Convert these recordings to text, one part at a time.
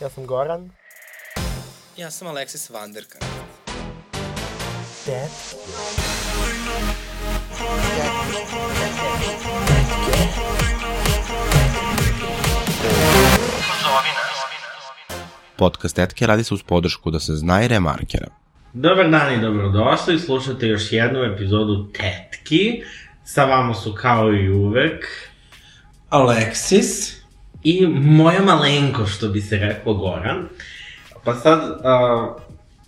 Ja sam Goran. Ja sam Aleksis Vanderkar. Ted. Podcast Tetke radi se uz podršku da se zna i remarkera. Dobar dan i dobrodošli, slušate još jednu epizodu Tetki. Sa vama su kao i uvek Alexis. I moja malenko, što bi se reklo Goran. Pa sad, uh,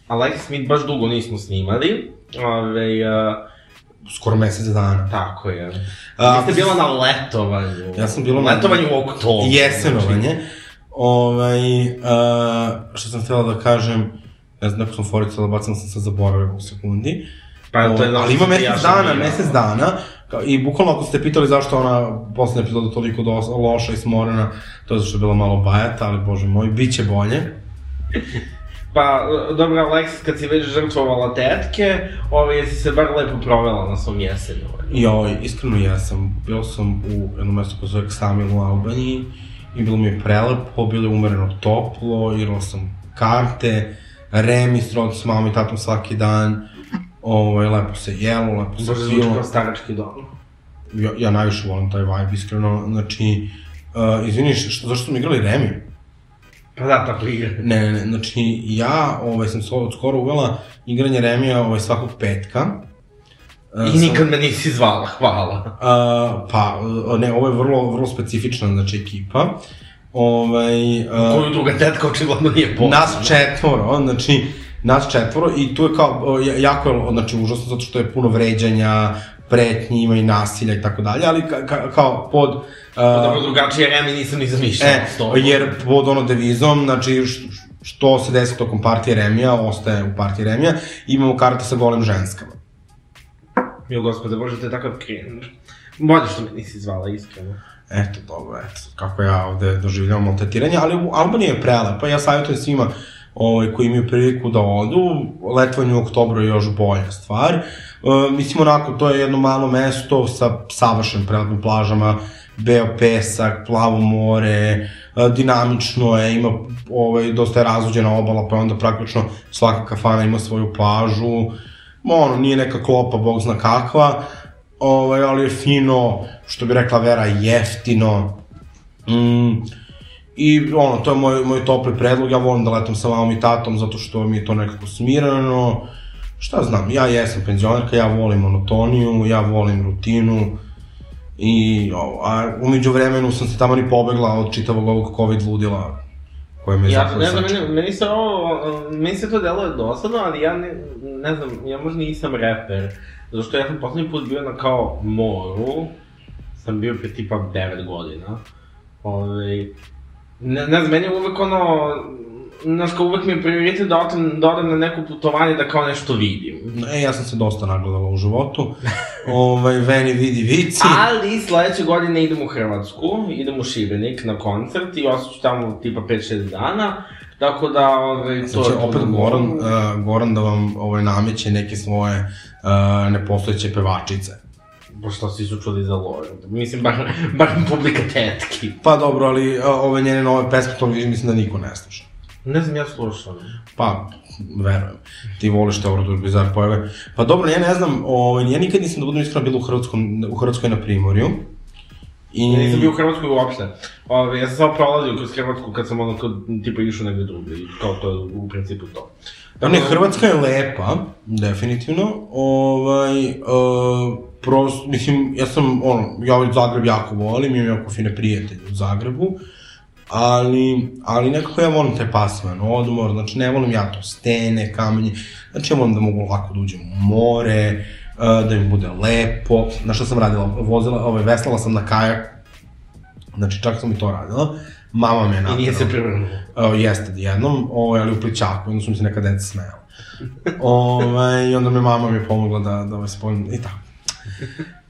Alexis, mi baš dugo nismo snimali. Ove, uh, Skoro mesec dana. tako je. A, Vi ste bila na letovanju. Ja sam bila na- letovanju u oktobru. Jesenovanje. Ovaj, uh, što sam htjela da kažem, ne znam, neko sam foricala, bacam sam sad zaboravio u sekundi. Pa to je ali ima mesec dana, mesec dana, kao- i bukvalno ako ste pitali zašto ona poslednja epizoda toliko dos, loša i smorena, to je zašto je bila malo bajata, ali bože moj, bit će bolje. Pa, dobro, Alexis, kad si već žrtvovala tetke, ove, jesi se bar lepo provela na svom jesenovanju. Joj, iskreno jesam. Bio sam u jednom mestu koje zove Ksamil u Albaniji i bilo mi je prelepo, bilo je umereno toplo, igrala sam karte, remis, rod s mamom i tatom svaki dan. Ovaj, lepo se jelo, lepo se zvuči pilo. kao starački dom. Ja, ja najviše volim taj vibe, iskreno. Znači, uh, izvini, što, zašto smo igrali remi? Pa da, tako igra. Ne, ne, ne, znači, ja ovaj, sam se od skoro uvela igranje remija ovaj, svakog petka. Uh, I sam- nikad me nisi zvala, hvala. Uh, pa, ne, ovo je vrlo, vrlo specifična, znači, ekipa. Ovaj, uh, Koju druga tetka očigledno nije poznana. nas četvoro, znači, nas četvoro i tu je kao, uh, ja- jako je, znači, užasno zato što je puno vređanja, pretnji, ima i nasilja i tako dalje, ali ka, ka, kao pod... Uh, Pa dobro, drugačije remi nisam ni zamišljala. E, jer pod ono devizom, znači, što se desi tokom partije Remija, ostaje u partiji Remija, imamo karte sa golim ženskama. Mil gospode, bože, to je takav cringe. Bolje što me nisi zvala, iskreno. Eto, dobro, eto, kako ja ovde doživljavam maltretiranje, ali Albanija je prelepa, ja savjetujem svima ovaj, koji imaju priliku da odu, letovanje u oktobru je još bolja stvar. E, mislim, onako, to je jedno malo mesto sa savršenim prelepim plažama, beo pesak, plavo more, e, dinamično je, ima ovaj, dosta je razvođena obala, pa onda praktično svaka kafana ima svoju plažu, ono, nije neka klopa, bog zna kakva, ovaj, ali je fino, što bi rekla Vera, jeftino. Mm, I ono, to je moj, moj topli predlog, ja volim da letam sa mamom i tatom zato što mi je to nekako smirano. Šta znam, ja jesam penzionerka, ja volim monotoniju, ja volim rutinu. I, a umeđu vremenu sam se tamo ni pobegla od čitavog ovog covid ludila koje me Ja, ne znam, meni, meni se ovo, meni se to deluje dosadno, ali ja ne, ne znam, ja možda nisam reper. Zato što ja sam poslednji put bio na kao moru, sam bio pre tipa 9 godina. Ove, ne, ne znam, meni je uvek ono, znaš, kao uvek mi je prioritet da odem, da odem na neko putovanje da kao nešto vidim. E, ja sam se dosta nagledala u životu. ovaj, Veni vidi vici. Ali sledeće godine idem u Hrvatsku, idem u Šibenik na koncert i ostaću tamo tipa 5-6 dana. Tako da, ovaj, to Znači, je opet da Goran, uh, Goran da vam ovaj, nameće neke svoje uh, nepostojeće pevačice. Bo što svi su čuli za Lauren? Mislim, bar, bar publika tetki. Pa dobro, ali uh, ove njene nove pesme, to mislim da niko ne sluša. Ne znam, ja slušam. Pa, verujem. Ti voliš te Eurodur bizar pojave. Pa dobro, ja ne znam, ovaj, ja nikad nisam da budem iskreno bila u, Hrvatskom, u Hrvatskoj na Primorju. I... Ja nisam bio u Hrvatskoj uopšte. Ove, ja sam samo prolazio kroz Hrvatsku kad sam ono kao, tipa išao negde drugde kao to je u principu to. Da ne, Hrvatska je lepa, definitivno. Ovaj, uh, prost, mislim, ja sam, ono, ja ovaj Zagreb jako volim, imam jako fine prijatelje u Zagrebu, ali, ali nekako ja volim taj pasivan odmor, znači ne volim ja to stene, kamenje, znači ja volim da mogu lako da uđem u more, uh, da mi bude lepo, znaš šta sam radila, vozila, ovaj, veslala sam na kajak, znači čak sam i to radila, mama me je I nije se prevrnuo. Uh, jeste jednom, ovaj, ali u plićaku, onda su mi se neka deca smejala. ovaj, I onda me mama mi je pomogla da, da ovaj spojim, i tako.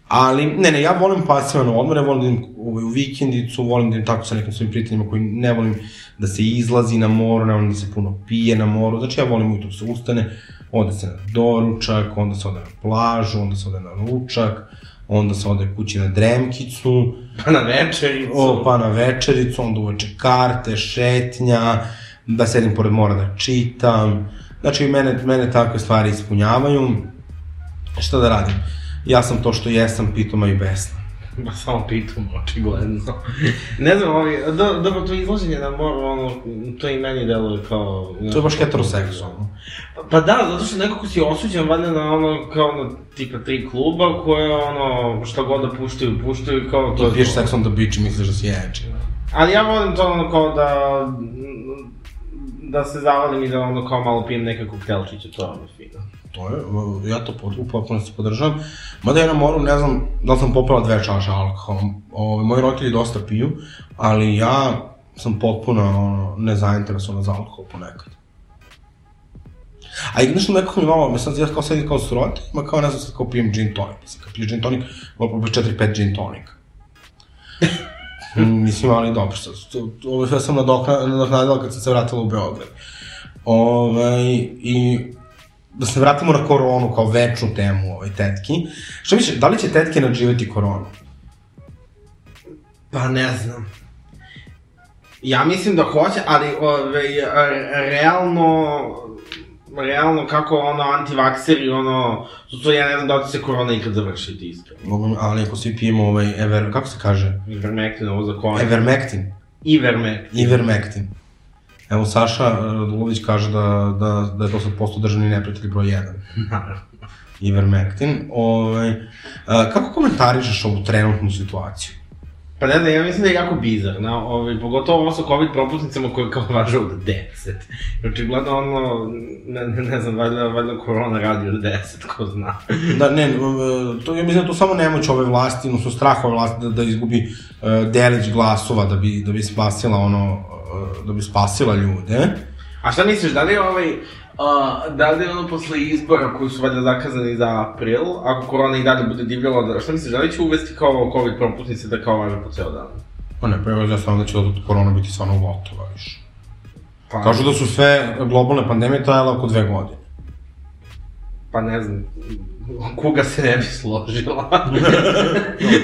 Ali, ne, ne, ja volim pasivan odmor, ja volim da idem ovaj, u vikendicu, volim da idem tako sa nekim svojim prijateljima koji ne volim da se izlazi na moru, ne volim da se puno pije na moru, znači ja volim ujutro da se ustane, onda se na doručak, onda se ode na plažu, onda se ode na ručak, onda se ode kući na dremkicu, Pa na večericu. o, pa na večericu, onda uveče karte, šetnja, da sedim pored mora da čitam, znači mene, mene takve stvari ispunjavaju. Šta da radim? Ja sam to što jesam, pitoma i besna. Ma samo pitam, očigledno. ne znam, ali, do, dobro, to izlaženje na moru, ono, to i meni deluje kao... To je baš heteroseksualno. Pa, pa da, zato što nekako si osuđen valjda na ono, kao na tipa tri kluba koje ono, šta god da puštaju, puštaju kao to. To piješ sex on the beach i misliš da si ječi. Ali ja volim to ono kao da da se zavalim i da ono kao malo pijem neke koktelčiće, to je ono fino. To je, uh, ja to u potpunosti podržavam. Mada ja na moru ne znam da li sam popala dve čaše alkohola. Ove, moji roditelji dosta piju, ali ja sam potpuno ono, nezainteresovan za alkohol ponekad. A i nešto nekako mi malo, mislim, ja kao sedim kao s roditeljima, kao ne znam, sad kao pijem gin tonic. Mislim, kad piješ gin tonic, mogu popiti 4-5 gin tonika. Mislim, ali dobro, sad, ovo sve sam nadoknadila kad sam se vratila u Beograd. Ove, I da se vratimo na koronu kao večnu temu ovoj tetki. Što misliš, da li će tetke nadživeti koronu? Pa ne znam. Ja mislim da hoće, ali ove, realno, realno kako ono antivakseri, ono, to, to ja ne znam da će se korona ikad završiti iskreno. Mogu, ali ako svi pijemo ovaj, ever, kako se kaže? Ivermectin, ovo za konje. Evermectin. Ivermectin. Ivermectin. Evo, Saša Radulović kaže da, da, da je to sad posto državni neprijatelj broj 1. Naravno. Ivermectin. Ovaj, a, kako komentarišeš ovu trenutnu situaciju? Pa ne znam, ja mislim da je jako bizarno, ovaj, pogotovo ovo sa COVID propusnicama koje kao važe od 10. Znači, gledam ono, ne, ne, ne znam, valjda, valjda korona radi od 10, ko zna. Da, ne, to, ja mislim da to samo nemoć ove vlasti, odnosno strah ove vlasti da, da izgubi uh, delić glasova da bi, da bi spasila ono, uh, da bi spasila ljude. A šta misliš, da li je ovaj, Uh, da li je ono posle izbora koji su valjda zakazani za april, ako korona i dalje bude divljala, da, šta misliš, da li će uvesti kao COVID propusnice da kao važe po ceo dan? Pa ne, pa ja sam da će od korona biti stvarno gotova više. Pa, Kažu da su sve globalne pandemije trajale oko dve godine. Pa ne znam, kuga se ne bi složila.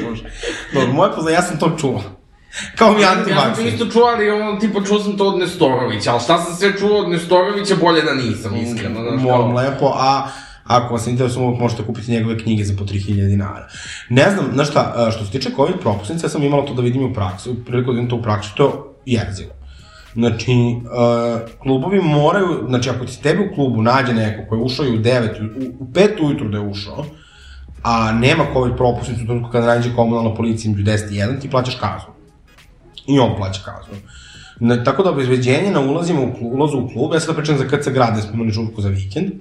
Dobro, moje pozna, ja sam to čuo. Kao mi antivakser. Ja sam to isto čuo, ali ono, tipa, čuo sam to od Nestorovića, ali šta sam sve čuo od Nestorovića, bolje da nisam, iskreno. Znaš, Molim lepo, a ako vas interesuje, možete kupiti njegove knjige za po 3000 dinara. Ne znam, znaš šta, što se tiče COVID propusnice, ja sam imala to da vidim u praksi, priliku da vidim to u praksi, to je jezivo. Znači, uh, klubovi moraju, znači ako ti tebi u klubu nađe neko koji je ušao i u 9, u, u 5 ujutru da je ušao, a nema COVID propusnicu, kada nađe komunalna policija među 10 i 1, ti plaćaš kaznu i on plaća kaznu. Na, tako da obezbeđenje na ulazima u klub, ulazu u klub, ja sad pričam za se grade, smo imali žurku za vikend,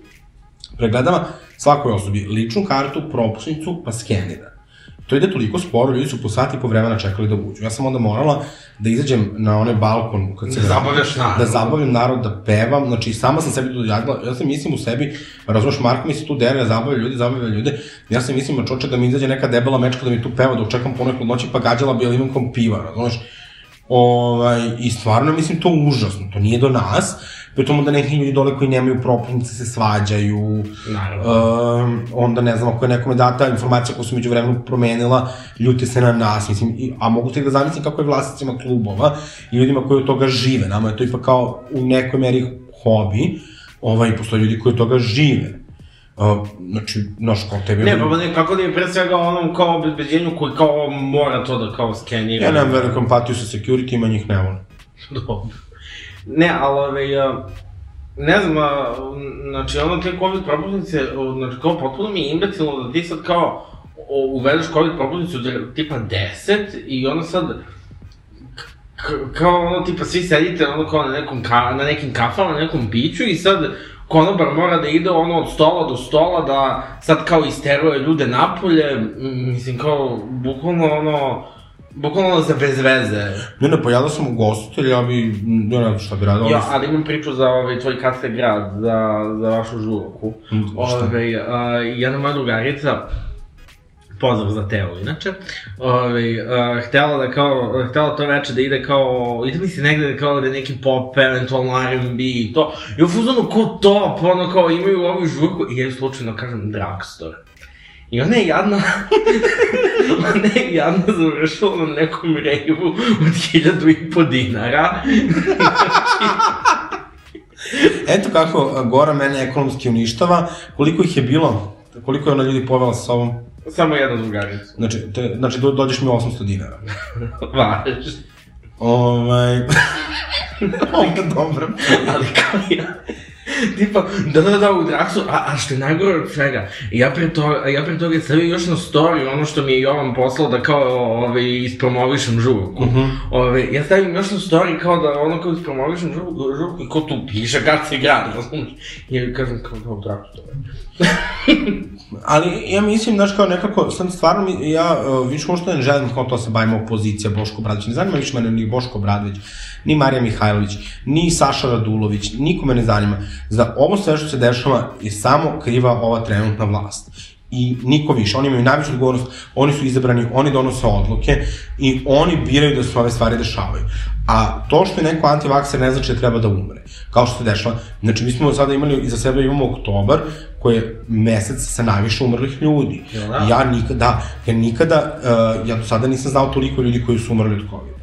pregledava svakoj osobi ličnu kartu, propusnicu, pa skenira. To ide toliko sporo, ljudi su po sati i po vremena čekali da uđu. Ja sam onda morala da izađem na onaj balkon kad se da zabavljaš narod. Da zabavljam narod, da pevam, znači sama sam sebi to dojadila, ja sam mislim u sebi, razumeš, Marko mi se tu dere, zabavlja ljudi, zabavlja ljude, ja sam mislim, čoče da mi izađe neka debela mečka da mi tu peva dok čekam poneku noći, pa gađala bi limenkom piva, razumeš, Ovaj, I stvarno, mislim, to užasno, to nije do nas, pritom onda neki ljudi dole koji nemaju propusnice se svađaju, Naravno. um, onda ne znam, ako je nekome data informacija koja su među vremenu promenila, ljute se na nas, mislim, i, a mogu te da zamislim kako je vlasnicima klubova i ljudima koji od toga žive, nama je to ipak kao u nekoj meri hobi, ovaj, postoje ljudi koji od toga žive. Uh, znači, znaš, kao tebi... Ne, pa ne, kako da je pre svega onom kao obezbeđenju koji kao mora to da kao skenira. Ja nemam veliku empatiju sa security, ima njih ne volim. Dobro. Ne, ali ove, ne znam, a, znači ono te COVID propusnice, znači kao potpuno mi je imbecilno da ti sad kao uvedeš COVID propusnicu tipa 10 i onda sad kao ono tipa svi sedite ono kao na nekom ka, na nekim kafama, na nekom piću i sad konobar mora da ide ono od stola do stola da sad kao isteruje ljude napolje, mislim kao bukvalno ono Bukvalno za bez veze. Ne, ne, pa ja da sam ugostitelj, ja bi, ne znam šta bi radio. Ja, ali imam priču za ovaj, tvoj kafe grad, za, za vašu žuroku. Mm, šta? Ove, a, jedna moja drugarica, pozdrav za Teo, inače, ove, a, htela da kao, htela to veče da ide kao, ide mi se negde kao da neki pop, eventualno R&B i to, i u fuzonu ko to, pa ono kao imaju ovu žurku, i ja slučajno kažem drugstore. I ona je jadna, ona je jadna završila na nekom rejvu od hiljadu i po dinara. Eto kako Gora mene ekonomski uništava. Koliko ih je bilo? Koliko je ona ljudi povela sa sobom? Samo jednu drugaricu. Znači, te, znači do, dođeš mi 800 dinara. Važ. Ovaj... Je dobro. Ali kao ja... Tipa, da, da, da, u Draksu, a, a što je najgore od svega, ja pre toga, ja pre toga stavio još na story ono što mi je Jovan poslao da kao, ove, ispromovišem žurku. Uh -huh. ove, ja stavim još na story kao da ono kao ispromovišem žurku, žurku i ko tu piše, kad se grad, razumiješ? I ja kažem kao da u Draksu to je. Ali ja mislim, znaš, kao nekako, sam stvarno, ja uh, više uopšte ne želim kao to se bavimo opozicija Boško Bradović. Ne zanima više mene ni Boško Bradović, ni Marija Mihajlović, ni Saša Radulović, niko me ne zanima. Za ovo sve što se dešava je samo kriva ova trenutna vlast. I niko više, oni imaju najveću odgovornost, oni su izabrani, oni donose odluke i oni biraju da se ove stvari dešavaju. A to što je neko antivakser ne znači da treba da umre, kao što se dešava. Znači, mi smo sada imali, iza sebe imamo oktobar, koji je mesec sa najviše umrlih ljudi. Jel da? Ja nikada, ja nikada, uh, ja do sada nisam znao toliko ljudi koji su umrli od COVID.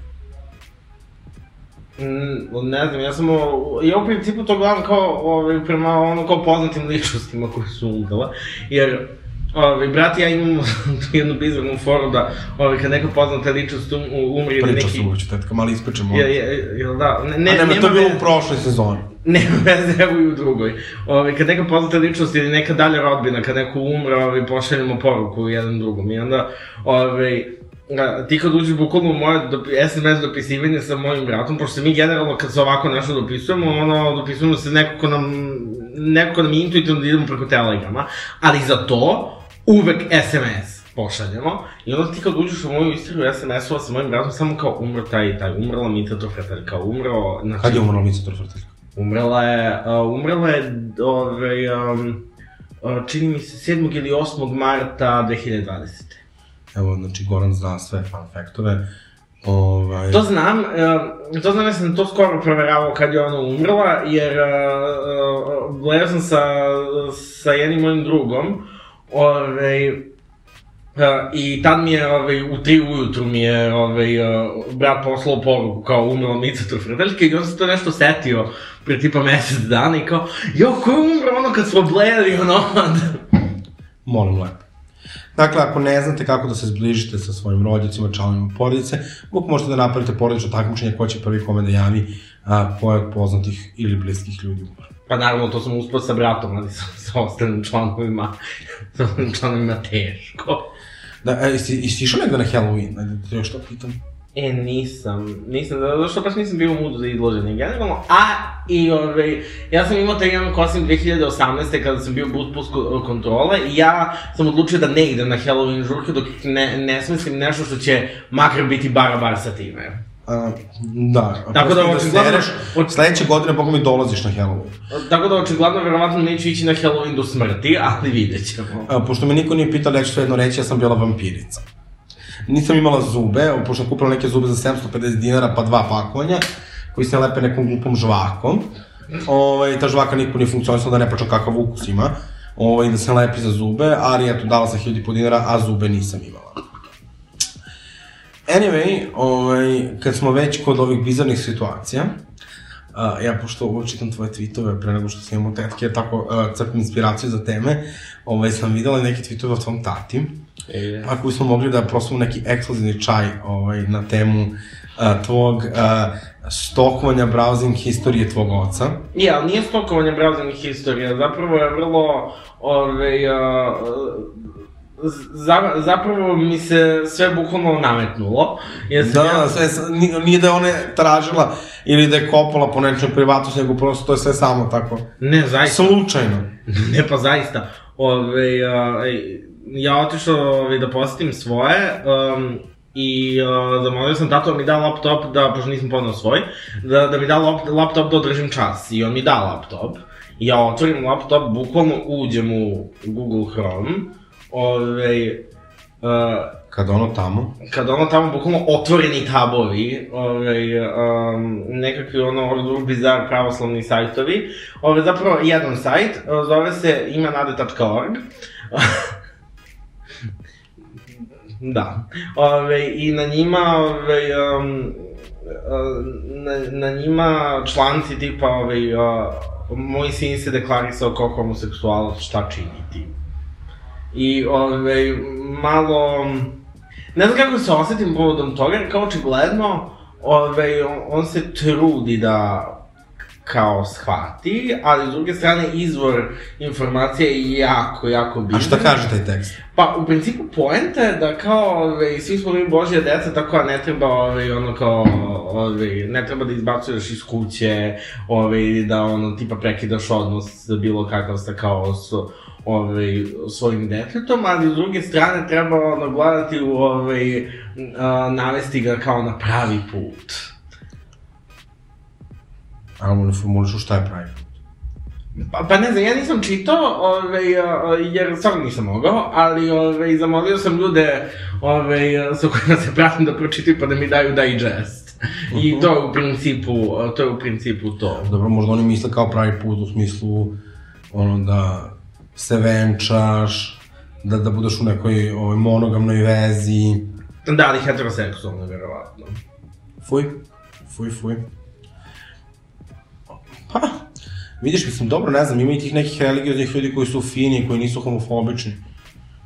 Mm, ne znam, ja sam, o- ja u principu to gledam kao, ovaj, prema ono, kao poznatim ličnostima koji su umrla, jer, ovaj, brat ja imamo tu jednu bizarnu foru da, ovaj, kad neka poznata ličnost um, umri ili neki... su uveće, tetka, malo ispričamo. Je, je, jel da, ne, A nema, to je bilo u prošloj sezoni. Nema veze, evo i u drugoj. Ove, kad neka poznata ličnost ili neka dalja rodbina, kad neko umre, ove, pošaljemo poruku jedan drugom. I onda, ove, a, ti kad uđeš bukvalno u moje dop SMS dopisivanje sa mojim bratom, pošto mi generalno kad se ovako nešto dopisujemo, ono, dopisujemo se neko ko nam, neko ko nam je intuitivno da idemo preko telegrama, ali za to uvek SMS pošaljemo i onda ti kad uđeš u moju istoriju SMS-ova sa mojim bratom, samo kao umro taj i taj, umrla Mita Trofeteljka, umro, znači... Kad je umrla Mica Trofrteljka? Umrela je, uh, umrela je, ovaj, um, uh, čini mi se 7. ili 8. marta 2020. Evo, znači, Goran zna sve fun faktove. Ovaj... To znam, uh, to znam, ja sam to skoro proveravao kad je ona umrla, jer uh, uh, gledao sam sa, sa jednim mojim drugom, ovaj, Uh, I tad mi je, ovaj, u tri ujutru mi je, ovaj, uh, brat poslao poruku kao umrla Mica Trofredeljka i on se to nešto setio pre tipa mesec dana i kao, jo, ko je umro ono kad smo blejali, ono, Molim lepo. Dakle, ako ne znate kako da se zbližite sa svojim rođacima, članovima porodice, uvijek možete da napravite porodično takmičenje ko će prvi kome da javi a, ko je od poznatih ili bliskih ljudi umro. Pa naravno, to sam uspio sa bratom, ali sa, sa ostalim članovima, sa ostalim članovima teško. Da, e, jesi, jesi išao negde na Halloween? Ajde, da te još to pitam. E, nisam, nisam, zato što baš nisam bio u mudu za izloženje generalno, a i ovaj, ja sam imao taj jedan kosim 2018. kada sam bio ko- kontrole i ja sam odlučio da ne idem na Halloween žurke dok ne, ne smislim nešto što će makar biti bara bar sa time. A, da, Tako da, da očigledno- sereš, sledeće godine, boga mi dolaziš na Halloween. Tako da očigledno verovatno neću ići na Halloween do smrti, ali vidjet ćemo. A, pošto me niko nije pitao, ja ću svejedno reći, ja sam bila vampirica. Nisam imala zube, pošto sam kupila neke zube za 750 dinara, pa dva pakovanja, koji se lepe nekom glupom žvakom. Ovaj, ta žvaka niko nije funkcionisala, da ne pričam kakav ukus ima. Ovaj, da se lepi za zube, ali eto, dala sam 1000 dinara, a zube nisam imala. Anyway, ovaj, kad smo već kod ovih bizarnih situacija, Uh, ja, pošto ovo čitam tvoje tweetove pre nego što sam imao tetke, tako uh, crpim inspiraciju za teme, ovaj, sam videla neke tweetove o tvom tati, E, ako bismo mogli da prosimo neki ekskluzivni čaj ovaj, na temu uh, tvog uh, stokovanja browsing historije tvog oca. Je, ali nije stokovanje browsernih historija, zapravo je vrlo, ove, a, za, zapravo mi se sve bukvalno nametnulo. Jer Da, ja, da, sve, s- ni- nije da je one tražila ili da je kopala po nečem privatnosti, nego prosto to je sve samo tako. Ne, zaista. Slučajno. Ne, pa zaista. Ove, a, ja otišao ove, da posetim svoje, um, I uh, zamolio sam tatu da mi da laptop, da, pošto nisam ponao svoj, da, da mi da lap, laptop da održim čas. I on mi da laptop. I ja otvorim laptop, bukvalno uđem u Google Chrome, ove, uh, Kad ono tamo, kad ono tamo bukvalno otvoreni tabovi, ovaj, um, nekakvi ono bizar pravoslavni sajtovi, ovaj, zapravo jedan sajt, uh, zove se imanade.org, da, ove, i na njima, ove, um, na, na njima članci tipa ove, uh, moj sin se deklarisao kao homoseksualac, šta činiti? I, ove, malo... Ne znam kako se osetim povodom toga, kao očigledno, ove, on, on se trudi da kao shvati, ali s druge strane izvor informacije je jako, jako bitan. A šta kaže taj tekst? Pa, u principu, poenta je da kao, ove, svi smo mi Božja deca, tako da ne treba, ove, ono kao, ove, ne treba da izbacuješ iz kuće, ove, ili da, ono, tipa prekidaš odnos za bilo kakav sa kao s, ove, svojim detetom, ali s druge strane treba, ono, gledati, ove, a, navesti ga kao na pravi put. A mu ne formulišu šta je pravi put. Pa, pa ne znam, ja nisam čitao, ovaj, jer stvarno nisam mogao, ali ovaj, zamolio sam ljude ovaj, sa kojima se pratim da pročitaju pa da mi daju digest. I to je u principu, to je u principu to. Dobro, možda oni misle kao pravi put u smislu ono da se venčaš, da, da budeš u nekoj ovaj, monogamnoj vezi. Da, ali heteroseksualno, verovatno. Fuj, fuj, fuj. Pa, vidiš, mislim, dobro, ne znam, ima i tih nekih religioznih ljudi koji su fini, koji nisu homofobični.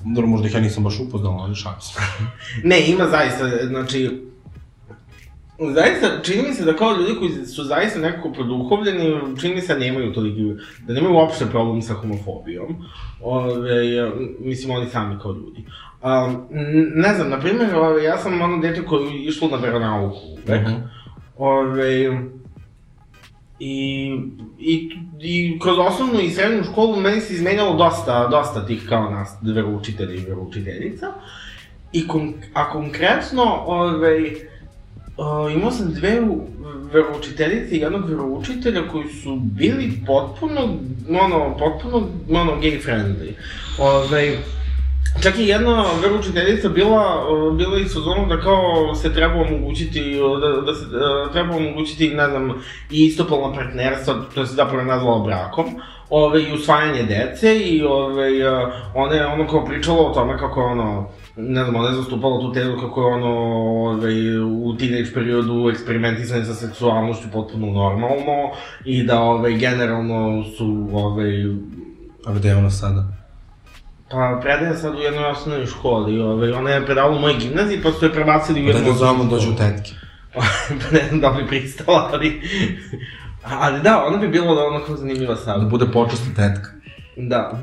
Dobro, možda ih ja nisam baš upoznala, ali šalim se. Ne, ima zaista, znači, Zaista, čini mi se da kao ljudi koji su zaista nekako produhovljeni, čini mi se da nemaju toliki, da nemaju uopšte problem sa homofobijom. Ove, mislim, oni sami kao ljudi. Um, ne znam, na primjer, ove, ja sam ono dete koje je išlo na veronauku uvek. Uh Mhm. -huh. Ove, I, i, I kroz osnovnu i srednju školu meni se izmenjalo dosta, dosta tih kao nas veroučitelja i veroučiteljica. I kon, a konkretno, ovaj, uh, imao sam dve veroučiteljice i jednog veroučitelja koji su bili potpuno, ono, potpuno, ono, gay friendly. Ovaj, Čak i jedna veroučiteljica bila, bila i sezonu da kao se treba omogućiti, da, da se da treba omogućiti, ne znam, i istopolna partnerstva, to se zapravo nazvala brakom, ove, i usvajanje dece i ove, ona je ono kao pričala o tome kako ono, ne znam, ona je zastupala tu tezu kako je ono, ove, u teenage periodu eksperimentisanje sa seksualnošću potpuno normalno i da ove, generalno su ove, A gde je ona sada? Pa, predaje sad u jednoj osnovnoj školi, ovaj, ona je predavala u mojoj gimnaziji, pa su je prebacili u Da jednu ne zovemo dođe u tetke. pa ne znam da bi pristala, ali... ali da, ona bi bila da ona kao zanimljiva Da sad. bude počasna tetka. Da.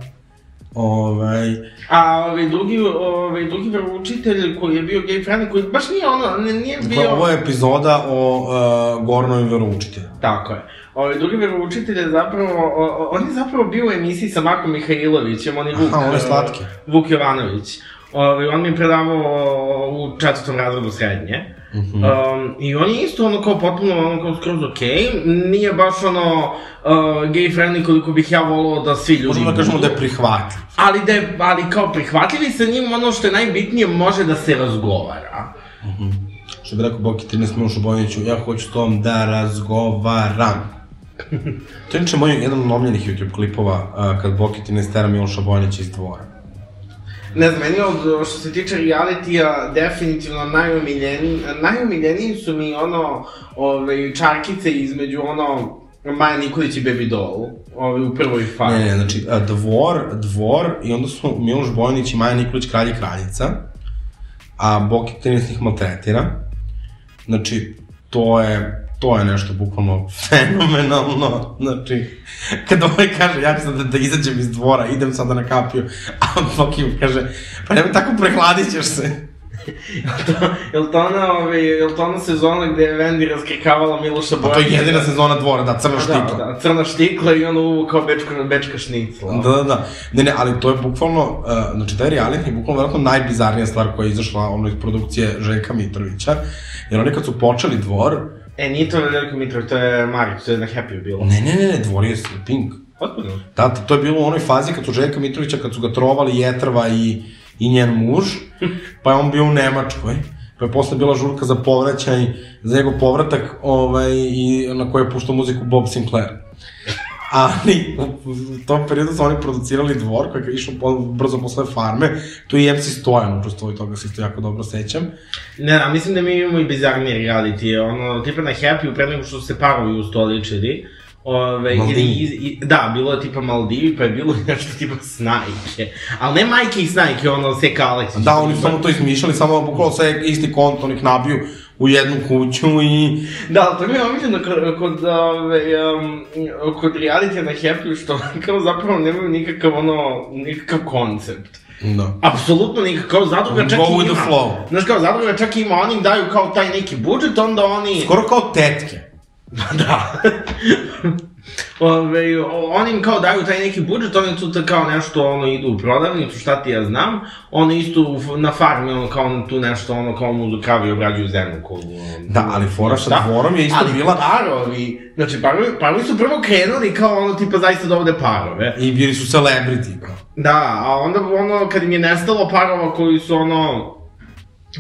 Ovaj, A ovaj drugi, ovaj drugi veroučitelj koji je bio gay friendly, koji baš nije ono, ne, nije bio... Dakle, ovo je epizoda o uh, Gornovi veroučitelju. Tako je. Ovaj drugi veroučitelj je zapravo, o, on je zapravo bio u emisiji sa Markom Mihajlovićem, on je Vuk... Aha, on je eh, slatki. Vuk Jovanović. Ovaj, on mi je predavao u četvrtom razredu srednje. Mm -hmm. um, I on je isto ono kao potpuno ono kao skroz okej. Okay. Nije baš ono uh, gay friendly koliko bih ja volao da svi ljudi Možemo da kažemo da je prihvatljiv. Ali da je, ali kao prihvatljivi sa njim ono što je najbitnije može da se razgovara. Što bi rekao Boki 13 Milošu Bojaniću, ja hoću s tom da razgovaram. to je inače moj jedan od omljenih YouTube klipova uh, kad Boki 13 tera Miloša Bojanića iz dvora. Ne znam, meni od, što se tiče realitija, definitivno najomiljeniji, najomiljeniji su mi ono, ove, čarkice između ono, Maja Nikolić i Baby Doll, ove, u prvoj fazi. Ne, ne, znači, dvor, dvor i onda su Miloš Bojanić i Maja Nikolić kralj i kraljica, a Boki 13 ih maltretira. Znači, to je, to je nešto bukvalno fenomenalno, znači, kad ovaj kaže, ja ću da, da izađem iz dvora, idem sada na kapiju, a Boki mu kaže, pa nemoj tako prehladit ćeš se. to, jel to ona, ove, jel to ona sezona gde je Wendy raskrikavala Miloša Pa to Bojanića? je jedina sezona dvora, da, crna štikla. Da, da, crna štikla i ono uvu kao bečka, bečka šnicla. Da, da, da. Ne, ne, ali to je bukvalno, uh, znači taj reality je bukvalno vjerojatno najbizarnija stvar koja je izašla ono iz produkcije Željka Mitrovića, jer oni kad su počeli dvor, E, nije to Veliko Mitrović, to je Marić, to je na Happy bilo. ne, ne, ne, ne, dvor je Pink. Otpuno. Da, to je bilo u onoj fazi kad su Željka Mitrovića, kad su ga trovali Jetrva i, i njen muž, pa je on bio u Nemačkoj, pa je posle bila žurka za povraćaj, za njegov povratak, ovaj, i na kojoj je puštao muziku Bob Sinclair. Ali, u, u tom periodu su oni producirali dvor koji je išao po, brzo posle farme, tu je i MC Stojan učestvovao i toga se isto jako dobro sećam. Ne, da, mislim da mi imamo i bizarnije reality, ono, tipa na Happy, pre nego što su se parovi ustoličili, Ove, Maldivi. ili, iz, i, da, bilo je tipa Maldivi, pa je bilo nešto tipa snajke. Ali ne majke i snajke, ono, Seka Aleksić. Da, oni su samo to izmišljali, samo bukvalo sve isti kont, onih nabiju u jednu kuću i... Da, to mi je omiljeno kod, kod, ove, um, kod realitija na Happy, što kao zapravo nemaju nikakav, ono, nikakav koncept. Da. Apsolutno nikakav, zadruga čak Go i ima. the flow. Znaš kao, zadruga čak i ima, oni im daju kao taj neki budžet, onda oni... Skoro kao tetke. da. Ove, oni im kao daju taj neki budžet, oni tu kao nešto, ono, idu u prodavnicu, šta ti ja znam, oni isto na farmi, ono, kao tu nešto, ono, kao mu kravi obrađuju zemlju. Ko, Da, ali fora sa dvorom je isto ali bila... parovi, znači parovi, parovi su prvo krenuli kao ono, tipa, zaista dovode parove. I bili su celebrity, kao. Da, a onda ono, kad im je nestalo parova koji su ono,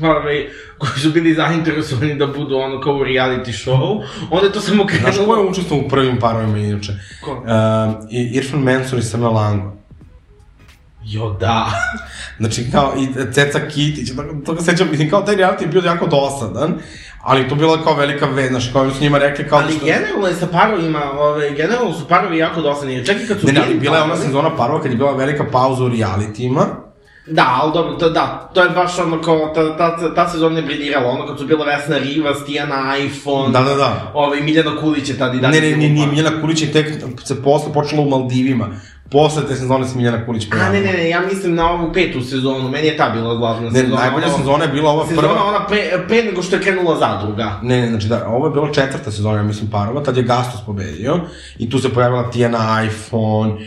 Ove, koji su bili zainteresovani da budu ono kao u reality show, onda je to samo krenulo... Znaš ko je učestvovao u prvim parovima inače? Ko? Uh, Irfan Mansur i Srna Lango. Jo, da. Znači, kao i Ceca Kitić, to, to ga sećam, mislim, kao taj reality je bio jako dosadan, ali to bila kao velika vez, znaš, kao su njima rekli kao... Ali što- generalno je sa parovima, ove, generalno su parovi jako dosadni, čak i kad su Ne, ne, ali bila je ona sezona parova kad je bila velika pauza u realitijima. Da, ali dobro, to, da, to je baš ono kao, ta, ta, ta sezona je briljirala, ono kad su bila Vesna Rivas, Tijana iPhone, Da, da, da. Ove, Miljana Kulić je tad i dalje. Ne, ne, ne, par. Miljana Kulić je tek se posle počela u Maldivima. Posle te sezone se Miljana Kulić A, pojavila. ne, ne, ne, ja mislim na ovu petu sezonu, meni je ta bila glavna Ne, sezona. najbolja ono- sezona je bila ova Sezona prva. ona pre, pre nego što je krenula zadruga. Ne, ne, znači da, ovo je bila četvrta sezona, ja mislim, parova, tad je Gastos pobedio i tu se pojavila Tijana iPhone, uh,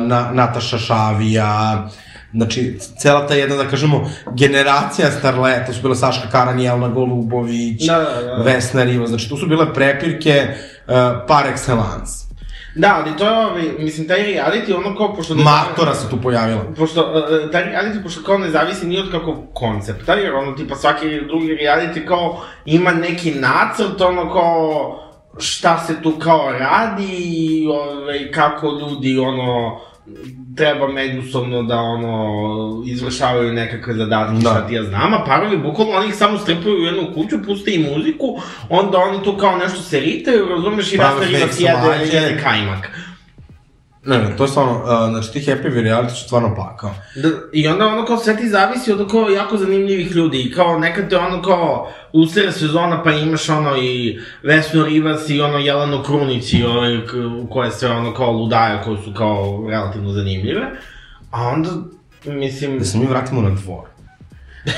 na, Nataša Šavija, znači, cela ta jedna, da kažemo, generacija starleta, su bile Saška Karan, Jelena Golubović, Da, da, da. Vesna Riva, znači tu su bile prepirke uh, par excellence. Da, ali to je, ovaj, mislim, taj reality, ono kao, pošto... ne- Matora se tu pojavila. Pošto, uh, taj reality, pošto kao ne zavisi ni od kakvog koncepta, jer ono, tipa, svaki drugi reality kao ima neki nacrt, ono kao, šta se tu kao radi i ovaj, kako ljudi, ono, treba međusobno da, ono, izvršavaju nekakve zadatke, Da. da. šta ti ja znam, a parovi, bukvalno, oni ih samo strpaju u jednu kuću, puste im muziku, onda oni tu kao nešto se ritaju, razumeš, i Prave Vesna Rivac fake jede, jede kajmak. Ne, ne, to je stvarno, uh, znači ti happy reality su stvarno pakao. Da, I onda ono kao sve ti zavisi od kao jako zanimljivih ljudi i kao nekad te ono kao usere sezona pa imaš ono i Vesnu Rivas i ono Jelenu Krunić i ove koje sve ono kao ludaje koje su kao relativno zanimljive. A onda, mislim... Da se mi vratimo na dvor.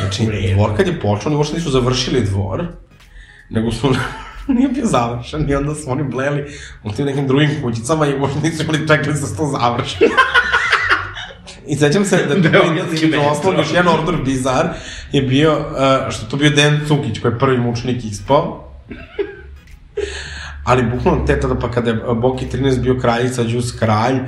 Znači, dvor kad je počeo, oni uopšte nisu završili dvor, nego su, nije bio završen i onda su oni bleli u tim nekim drugim kućicama i uopšte nisu imali čekali da se to završi. I sećam se da je između ostalog još jedan order bizar je bio, uh, što to bio Dejan Cukić koji je prvi mučnik ispao. Ali bukvalno te tada pa kada je uh, Boki 13 bio kraljica, Đus kralj,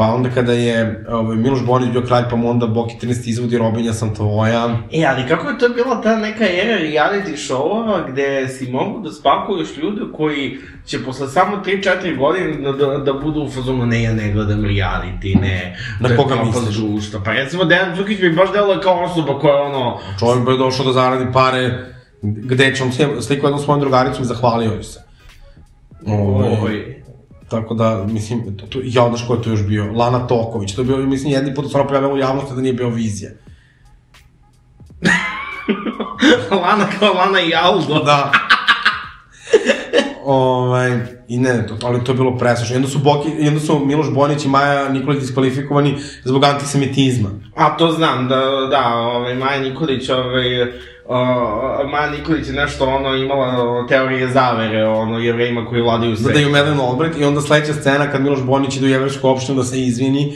pa onda kada je ovaj, Miloš Borić bio kralj, pa mu onda Boki 13 izvodi Robinja sam tvoja. E, ali kako je to bila ta neka era reality show-ova gde si mogu da spakuješ ljude koji će posle samo 3-4 godine da, da, da budu u fazonu ne, ja ne gledam reality, ne, Na je koga propast misliš? društva. Pa recimo Dejan Cukić bi baš delao kao osoba koja je ono, Čovjek bi došao da zaradi pare, gde će on sliku- jednu svojom drugaricom i zahvalio joj se. Ovaj, Oj. Tako da, mislim, to, to, ja znaš ko je to još bio? Lana Toković, to je bio, mislim, jedni put ona pojavila u javnosti da nije bio vizija. Lana kao Lana i Aldo. Da. ovaj, I ne, to, ali to je bilo preslušno. Onda su, Boki, onda su Miloš Bonić i Maja Nikolić diskvalifikovani zbog antisemitizma. A to znam, da, da, ovaj, Maja Nikolić, ovaj, uh, Maja Nikolić je nešto, ono, imala teorije zavere, ono, jevrejima koji vladaju Da, sve. da je Madeleine Albright i onda sledeća scena kad Miloš Bonić ide u jevrešku opštinu da se izvini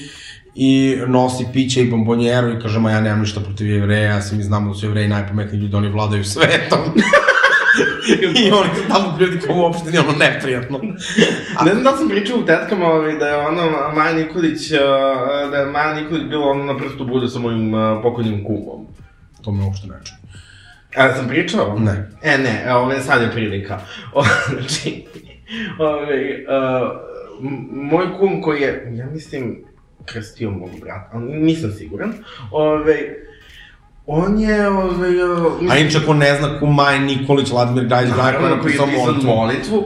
i nosi piće i bombonjeru i kaže, ma ja nemam ništa protiv jevreja, svi mi znamo da su jevreji najpametniji ljudi, oni vladaju svetom. I oni su tamo ljudi kao u opštini, ono neprijatno. Ne znam da sam pričao u tetkama ovaj, da je ono Maja Nikolić, da je Maja Nikolić bila ono na prstu bude sa mojim pokojnim kumom. To me uopšte ne čuje. A da sam pričao? Ne. E, ne, e, ove, sad je prilika. O, znači, ove, uh, moj kum koji je, ja mislim, krstio mog brata, ali nisam siguran, ove, on je, ove, uh, A inače, ko ne zna ko Maja Nikolić, Vladimir Gajić, Gajko, naravno, koji je pisao molitvu,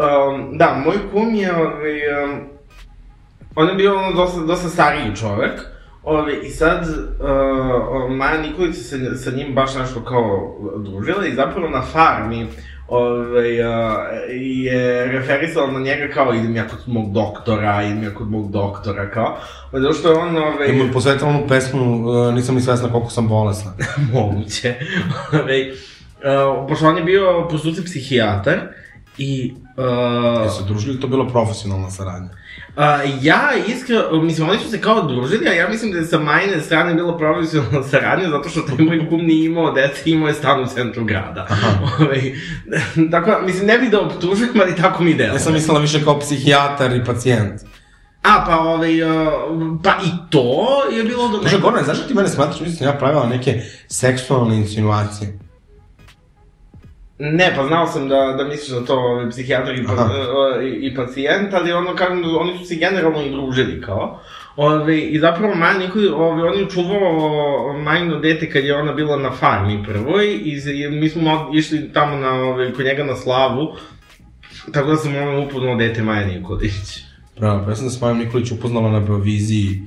Um, da, moj kum je, ovaj, um, on je bio ono dosta, dosta stariji čovek, Ove, I sad, uh, Maja Nikolić se sa njim baš nešto kao družila i zapravo na farmi ove, uh, je referisala na njega kao idem ja kod mog doktora, idem ja kod mog doktora, kao. Zato što je on, ove... I mu posvetila onu pesmu, uh, nisam ni svesna koliko sam bolesna. Moguće. ove, uh, pošto on je bio po struci psihijatar i... Uh, Jesu družili, to bilo profesionalna saradnja? A, ja iskreno, mislim, oni su se kao družili, a ja mislim da je sa majne strane bilo profesionalna saradnja, zato što taj moj kum nije imao dece, imao je stan u centru grada. Ove, ovaj, tako, mislim, ne bih da optužujem, ali tako mi delo. Ja sam mislila više kao psihijatar i pacijent. A, pa ovaj, uh, pa i to je bilo do... Može, Gorane, znaš da ti mene smatraš, mislim, ja pravila neke seksualne insinuacije? Ne, pa znao sam da, da misliš da to ovaj, psihijatar i, pa, i, i pacijent, ali ono, kažem, oni su se generalno i družili, kao. Ove, I zapravo Maja Nikoli, ove, on je čuvao majno dete kad je ona bila na farmi prvoj i mi smo išli tamo na, ove, kod njega na slavu, tako da sam ono upoznao dete Maja Nikolić. Bravo, pa ja sam da se Maja Nikolić upoznala na Beoviziji,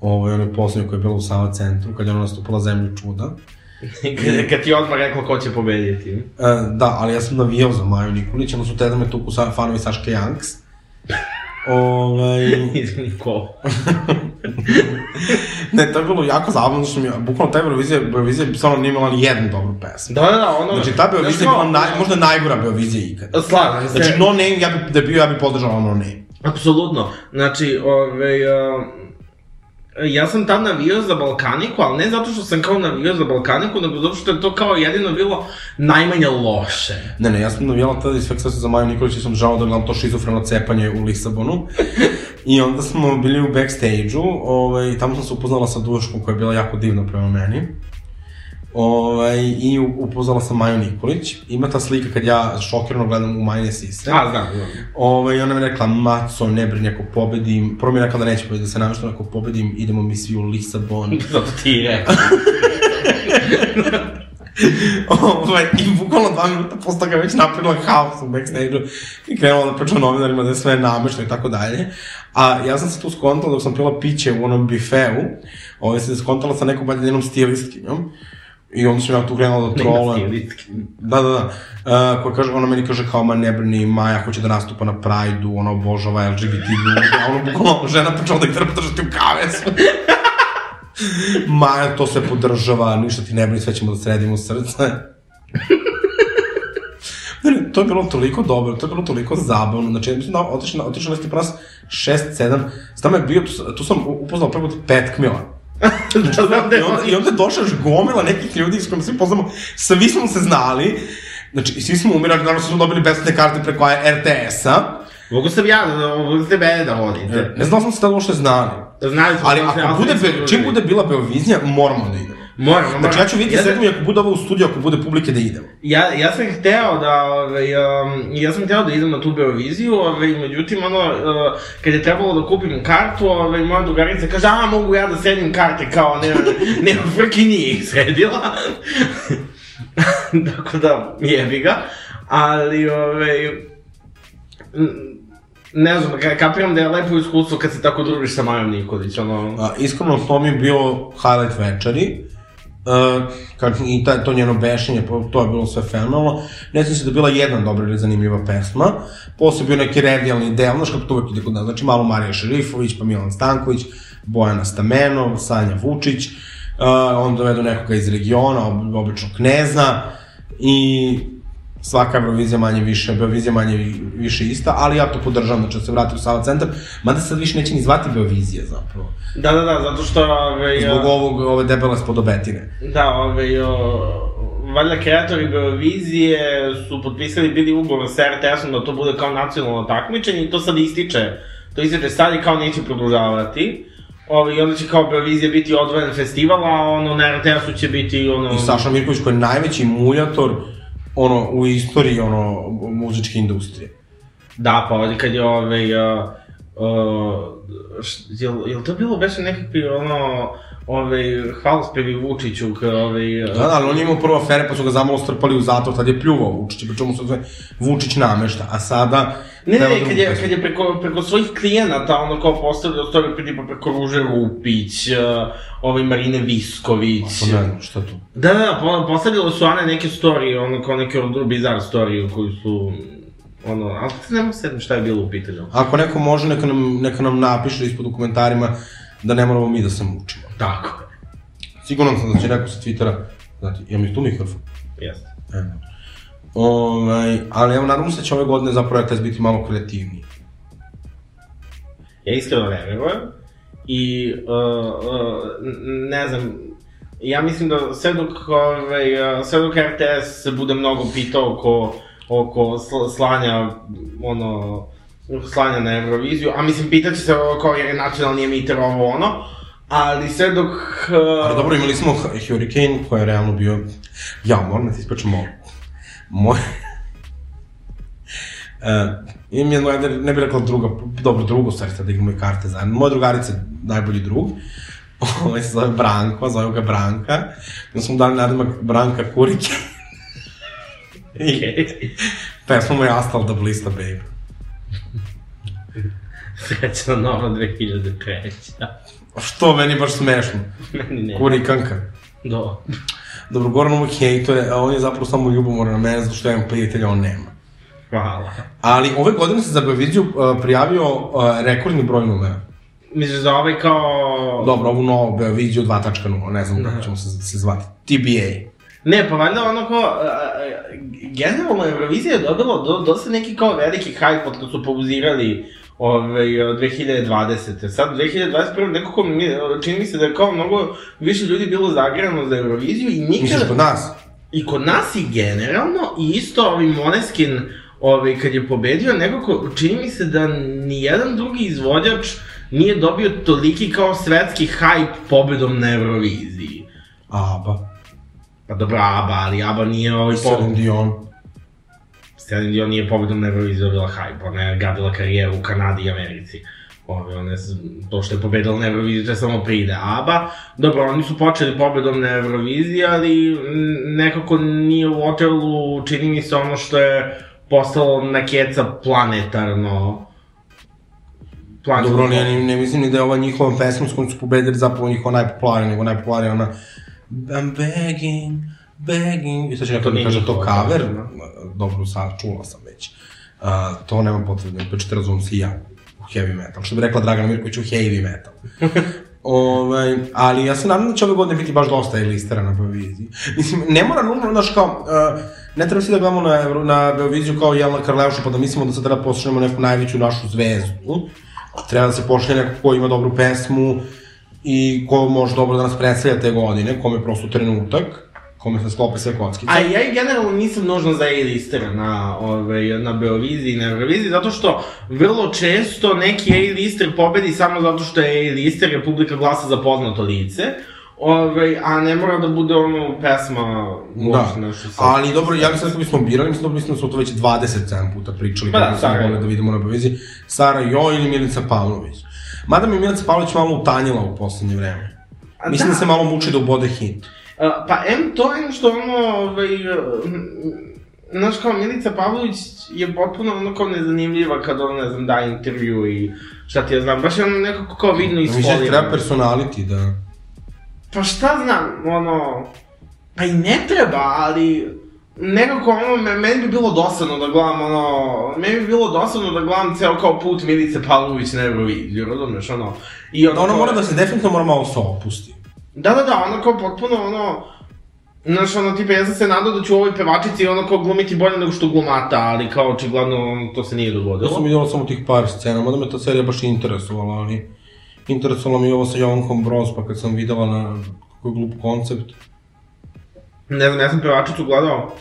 ovaj, onoj posljednju koja je bila u Sava centru, kad je ona nastupala Zemlju čuda. Kad, ti odmah rekla ko će pobediti. E, da, ali ja sam navijao za Maju Nikolić, onda su tada me tuku sa, fanovi Saške Janks. Ovaj... Izvini, ko? ne, to je bilo jako zabavno, što mi, bukvalno ta Eurovizija, Eurovizija stvarno nije imala ni jednu dobru pesmu. Da, da, da, ono... Znači, ta Eurovizija je bila naj, možda najgora Eurovizija ikada. Slažem se. Znači, No Name, ja bi, da bio, ja bi podržao No Name. Apsolutno. Znači, ove, uh, Ja sam tad navio za Balkaniku, ali ne zato što sam kao navio za Balkaniku, nego zato što je to kao jedino bilo najmanje loše. Ne, ne, ja sam navijala tada iz Feksa za Maju Nikolić i sam žao da gledam to šizofreno cepanje u Lisabonu. I onda smo bili u backstage-u, ovaj, i tamo sam se upoznala sa Duškom koja je bila jako divna prema meni. Ovaj, I upoznala sam Maju Nikolić. Ima ta slika kad ja šokirano gledam u Majne sise. A, znam, znam. Ovaj, ona mi rekla, Maco, ne brini ako pobedim. Prvo mi je rekla da neće pobediti, da se namješta ako pobedim, idemo mi svi u Lisabon. Zato ti je rekla. ovaj, I bukvalno dva minuta posle toga već napravila haos u backstage-u i krenula da priča novinarima da je sve namešteno i tako dalje. A ja sam se tu skontala dok sam pila piće u onom bifeu, ovaj, se skontala sa nekom baljenom stilistkinjom. I onda sam ja tu krenula da trole. Da, da, da. Uh, koja kaže, ona meni kaže kao, ma ne brini, Maja hoće da nastupa na Pride-u, ona obožava LGBT ljudi, a ono bukvalno žena počela da ih treba držati u kavesu. Maja to sve podržava, ništa ti ne brini, sve ćemo da sredimo srce. Ne, to je bilo toliko dobro, to je bilo toliko zabavno. Znači, ja mislim da otišao, otišao na Stipras 6-7, tamo je bio, tu, tu sam upoznao prvo pet kmila. da, da, da, I onda, i onda došla gomila nekih ljudi s kojima svi poznamo, svi smo se znali, znači, svi smo umirali, naravno smo dobili besplatne karte preko RTS-a. Mogu sam ja, mogu ste mene da vodite. Ne znao sam se tada uopšte znali. Znali smo. Ali ako bude, be, čim bude bila Beovizija, moramo da idemo. Moramo, moramo. Znači, ja ću vidjeti ja, sve ako bude ovo u studiju, ako bude publike da idemo. Ja, ja sam hteo da, ovaj, um, ja sam hteo da idem na tu Beoviziju, ovaj, međutim, ono, uh, kad je trebalo da kupim kartu, ovaj, moja drugarica kaže, a, mogu ja da sredim karte, kao, nema, nema frki nije ih sredila. Tako da, jebi ga. Ali, ovaj, ne znam, kapiram da je lepo iskustvo kad se tako družiš sa Majom Nikolić, ono... A, iskreno, to mi je bio highlight večeri. Uh, kad, i ta, to njeno bešenje, to je bilo sve fenomenalno. Ne znam se da je bila jedna dobra ili zanimljiva pesma. Posle bio neki redijalni del, znaš kako to uvek ide kod nas, znači malo Marija Šerifović, pa Milan Stanković, Bojana Stamenov, Sanja Vučić, uh, on dovedu nekoga iz regiona, obično kneza, i svaka Eurovizija manje više, Beovizija manje više ista, ali ja to podržavam, znači da se vrati u Sava centar, mada sad više neće ni zvati Beovizija zapravo. Da, da, da, zato što... Ove, ovaj, Zbog ovog, ove debele spodobetine. Da, ove, ovaj, o, valjda kreatori Beovizije su potpisali bili ugovor sa RTS-om da to bude kao nacionalno takmičenje i to sad ističe. To ističe sad i kao neće produžavati. Ovi, onda će kao Beovizija biti odvojen festival, a ono na RTS-u će biti ono... I Saša Mirković koji je najveći muljator ono, u istoriji, ono, muzičke industrije. Da, pa ovdje kad je ovaj, uh, uh, jel, jel to bilo beše nekakvi, ono, ovaj, hvalospevi Vučiću, kao ovaj... Da, da, ali on je imao prvo afere, pa su ga zamalo strpali u zatvor, tad je pljuvao Vučić, pri čemu se zove Vučić namešta, a sada... Ne, ne, kad je, kad je preko, preko svojih klijenata, ono kao postavljao stvari, pa tipa preko Ruže Rupić, uh, ovaj Marine Visković. Pa ne znam, šta tu? Da, da, da, po- postavljalo su Ane neke storije, ono kao neke od bizar storije koju su, ono, ali ne mogu sedim šta je bilo u pitanju. Ako neko može, neka nam, neka nam napiše ispod u komentarima da ne moramo mi da se mučimo. Tako. Siguran sam da će neko sa Twittera, znati, imam i tu mikrofon. Jeste. E. Ovaj, ali evo, nadamo se da će ove godine zapravo RTS biti malo kreativniji. Ja iskreno ne verujem. I, uh, uh, ne znam, ja mislim da sve dok, ovaj, uh, sve dok RTS se bude mnogo pitao oko, oko sl- slanja, ono, slanja na Euroviziju, a mislim, pitaće se kao jer je nacionalni emiter ovo ono, ali sve dok... Uh, Ali dobro, imali smo Hurricane, koji je realno bio... Ja, moram da ti ispričam ovo. Moj... Uh, imam jednu, ajde, ne bih rekla druga, dobro, drugu stvar, sad da igramo i karte zajedno. Moja drugarica je najbolji drug. Ovaj se zove Branko, zove ga Branka. I onda smo mu dali nadimak Branka Kurike. I pesma mu je Astal da blista, babe. Srećna nova 2003. Što meni je baš smešno. Meni ne. Kurikanka. Do. Dobro, Goran mu hejtuje, a on je zapravo samo ljubomoran na mene, zato što ja imam prijatelja, on nema. Hvala. Ali ove godine se za Beoviziju uh, prijavio uh, rekordni broj numera. Misliš da ovaj kao... Dobro, ovu novu Beoviziju 2.0, ne znam kako ćemo se, se zvati. TBA. Ne, pa valjda ono kao, a, a, generalno Eurovizija je dobila do, dosta neki kao veliki hype od kad su pauzirali ovaj, 2020. Sad 2021. nekako mi, čini mi se da je kao mnogo više ljudi bilo zagrano za Euroviziju i Misliš nikada... kod nas? I kod nas i generalno, i isto ovaj Moneskin, ovaj, kad je pobedio, nekako, čini mi se da ni jedan drugi izvođač nije dobio toliki kao svetski hype pobedom na Euroviziji. Aba. Pa dobro, ABBA, ali ABBA nije ovaj Celine pobed... Dion. Celine Dion nije pobedom na Euroviziji dobila hype, ona je gradila karijeru u Kanadi i Americi. Ove, one, to što je pobedila na Euroviziji, to je samo pride. ABBA, dobro, oni su počeli pobedom na Euroviziji, ali nekako nije u hotelu, čini mi se ono što je postalo na keca planetarno. planetarno. Dobro, ne, ne mislim ni da je ova njihova pesma s kojom su pobedili zapravo njihova najpopularnija, nego najpopularnija ona I'm begging, begging, i sad će neko da kaže to cover, dobro, sad čula sam već. Uh, to nema potrebe, pa ćete razumem se i ja u heavy metal, što bi rekla Dragana Mirković u heavy metal. ovaj, ali ja se nadam da će ove godine biti baš dosta e-listera na Beoviziji. Mislim, ne mora nužno, znaš kao, uh, ne treba svi da gledamo na, na Beoviziju kao Jelena Karleuša, pa da mislimo da sad treba poslušamo neku najveću našu zvezdu. Treba da se pošle neko ko ima dobru pesmu i ko može dobro da nas predstavlja te godine, kome je prosto trenutak, kome se sklope sve kockice. A ja generalno nisam nužno za A-listera na, ovaj, na Beoviziji i na Euroviziji, zato što vrlo često neki A-lister pobedi samo zato što je A-lister, Republika glasa za poznato lice, ovaj, a ne mora da bude ono pesma Da, uopšte nešto sa... ali dobro, ja mislim da bismo birali, mislim da bismo smo to već 27 puta pričali, Pa da, kako smo Sara. da vidimo na Beoviziji, Sara Jo ili Milica Pavlović. Mada mi Milica Pavlović malo utanjila u poslednje vreme. A Mislim da, da. se malo muči da ubode hit. A, pa, em to je što ono, ovaj, znaš kao Milica Pavlović je potpuno ono kao nezanimljiva kad ona, ne znam, da intervju i šta ti ja znam, baš je ono nekako kao vidno Mislim da ispolirano. treba personality, da... Pa šta znam, ono... Pa i ne treba, ali... Nekako ono, me- meni bi bilo dosadno da gledam ono... Meni bi bilo dosadno da gledam ceo kao put Milice Pavlović na Euroviziju, razumeš, ono... I ono, Da ona kao- mora da se definitivno mora malo se opusti. Da, da, da, ono kao potpuno ono... Znaš, ono, tipa, ja sam se nadao da ću u ovoj pevačici ono kao glumiti bolje nego što glumata, ali kao očigledno ono, to se nije Ja dogodilo. sam vidjela samo tih par scena, mada me ta serija baš interesovala, ali... Interesovalo mi ovo sa Jovankom Broz, pa kad sam videla na kako glup koncept. Ne znam, ja sam pevačicu gledao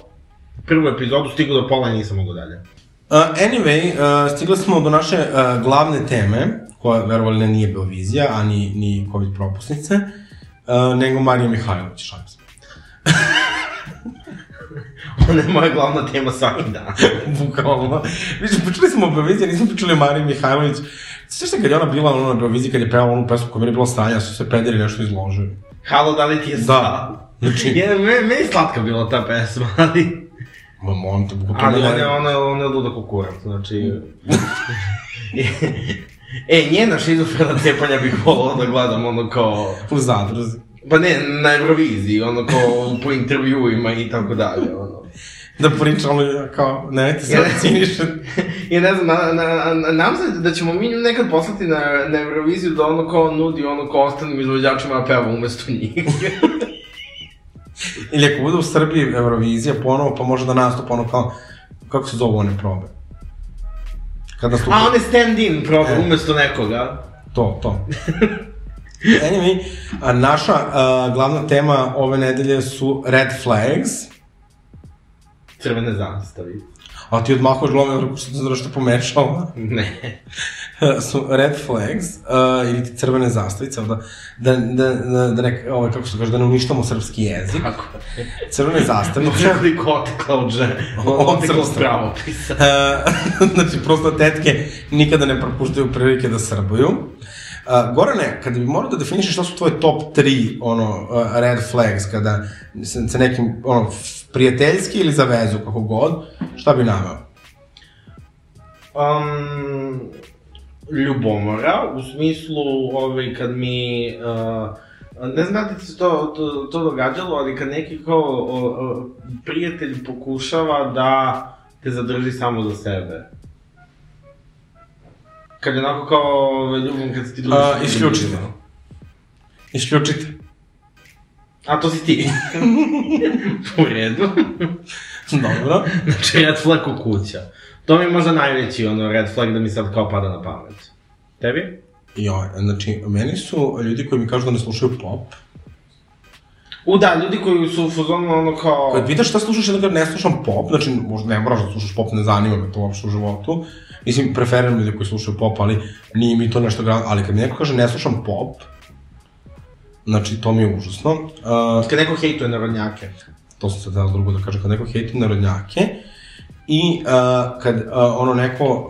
prvu epizodu, stigao do pola i nisam mogao dalje. Uh, anyway, uh, stigli smo do naše uh, glavne teme, koja, verovali ne, nije Beovizija, a ni, ni COVID propusnice, uh, nego Marija Mihajlović, šalim se. Ona je moja glavna tema svaki dan. Bukvalno. Viš, pričali smo o Beoviziji, nismo pričali o Mariji Mihajlović. Sveća se kad je ona bila ono, na Beoviziji, kad je pevala onu pesmu koja mi je bila stranja, su se pederi nešto izložili. Halo, da li ti je Da. Znači, Je, me, meni je slatka bila ta pesma, ali... ma molim te, bukvalno. Ali ne- je- ona, je- ona je luda kukurac, znači... e, njena šizofrena cepanja bih volao da gledam, ono kao... U zadruzi. Pa ne, na Euroviziji, ono kao po intervjuima i tako dalje, ono. Da pričam, ali kao, nemojte se Ja- cinišati. I ne znam, na, na, na, nam se da ćemo mi nekad poslati na, na Euroviziju da ono kao nudi ono kao ostalim izvođačima da peva umesto njih. Ili ako bude u Srbiji Eurovizija ponovo, pa može da nastupa ono kao, kako se zove one probe? Kada nastupa... A one stand-in probe E. umesto nekoga. To, to. Anyway, a naša a, glavna tema ove nedelje su red flags. Crvene zastavi. A ti odmahuješ glavom, rekao što nešto pomešao. Ne. su red flags, uh, ili ti crvene zastavice, da, da, da, da, da nek, ovaj, kako se kaže, da ne uništamo srpski jezik. Tako. Crvene zastavice. Koliko otekla od žene. Od srpstva. pravopisa. Uh, znači, prosto tetke nikada ne propuštaju prilike da srbuju. Uh, Gorane, kada bi morao da definišeš šta su tvoje top 3 ono, uh, red flags, kada sa, sa nekim ono, prijateljski ili za vezu, kako god, šta bi naveo? Um, ljubomora, u smislu, ovaj, kad mi, uh, ne znam da ti se to, to, to događalo, ali kad neki kao o, o, prijatelj pokušava da te zadrži samo za sebe. Kad je onako kao ovaj, ljubom kad se ti družiš. A, isključite. Isključite. A to si ti. u redu. Dobro. Znači, red flag u kuća. To mi je možda najveći ono red flag da mi sad kao pada na pamet. Tebi? Joj, znači, meni su ljudi koji mi kažu da ne slušaju pop. U da, ljudi koji su u fazonu ono kao... Kad pitaš šta slušaš, ja da ne slušam pop, znači, možda ne moraš da slušaš pop, ne zanima me to uopšte u životu. Mislim, preferiram ljudi koji slušaju pop, ali nije mi to nešto gran... Ali kad mi neko kaže ne slušam pop, znači, to mi je užasno. Uh, Kad neko hejtuje narodnjake. to sam sad dao drugo da kažem, kad neko hejti narodnjake i uh, kad uh, ono neko,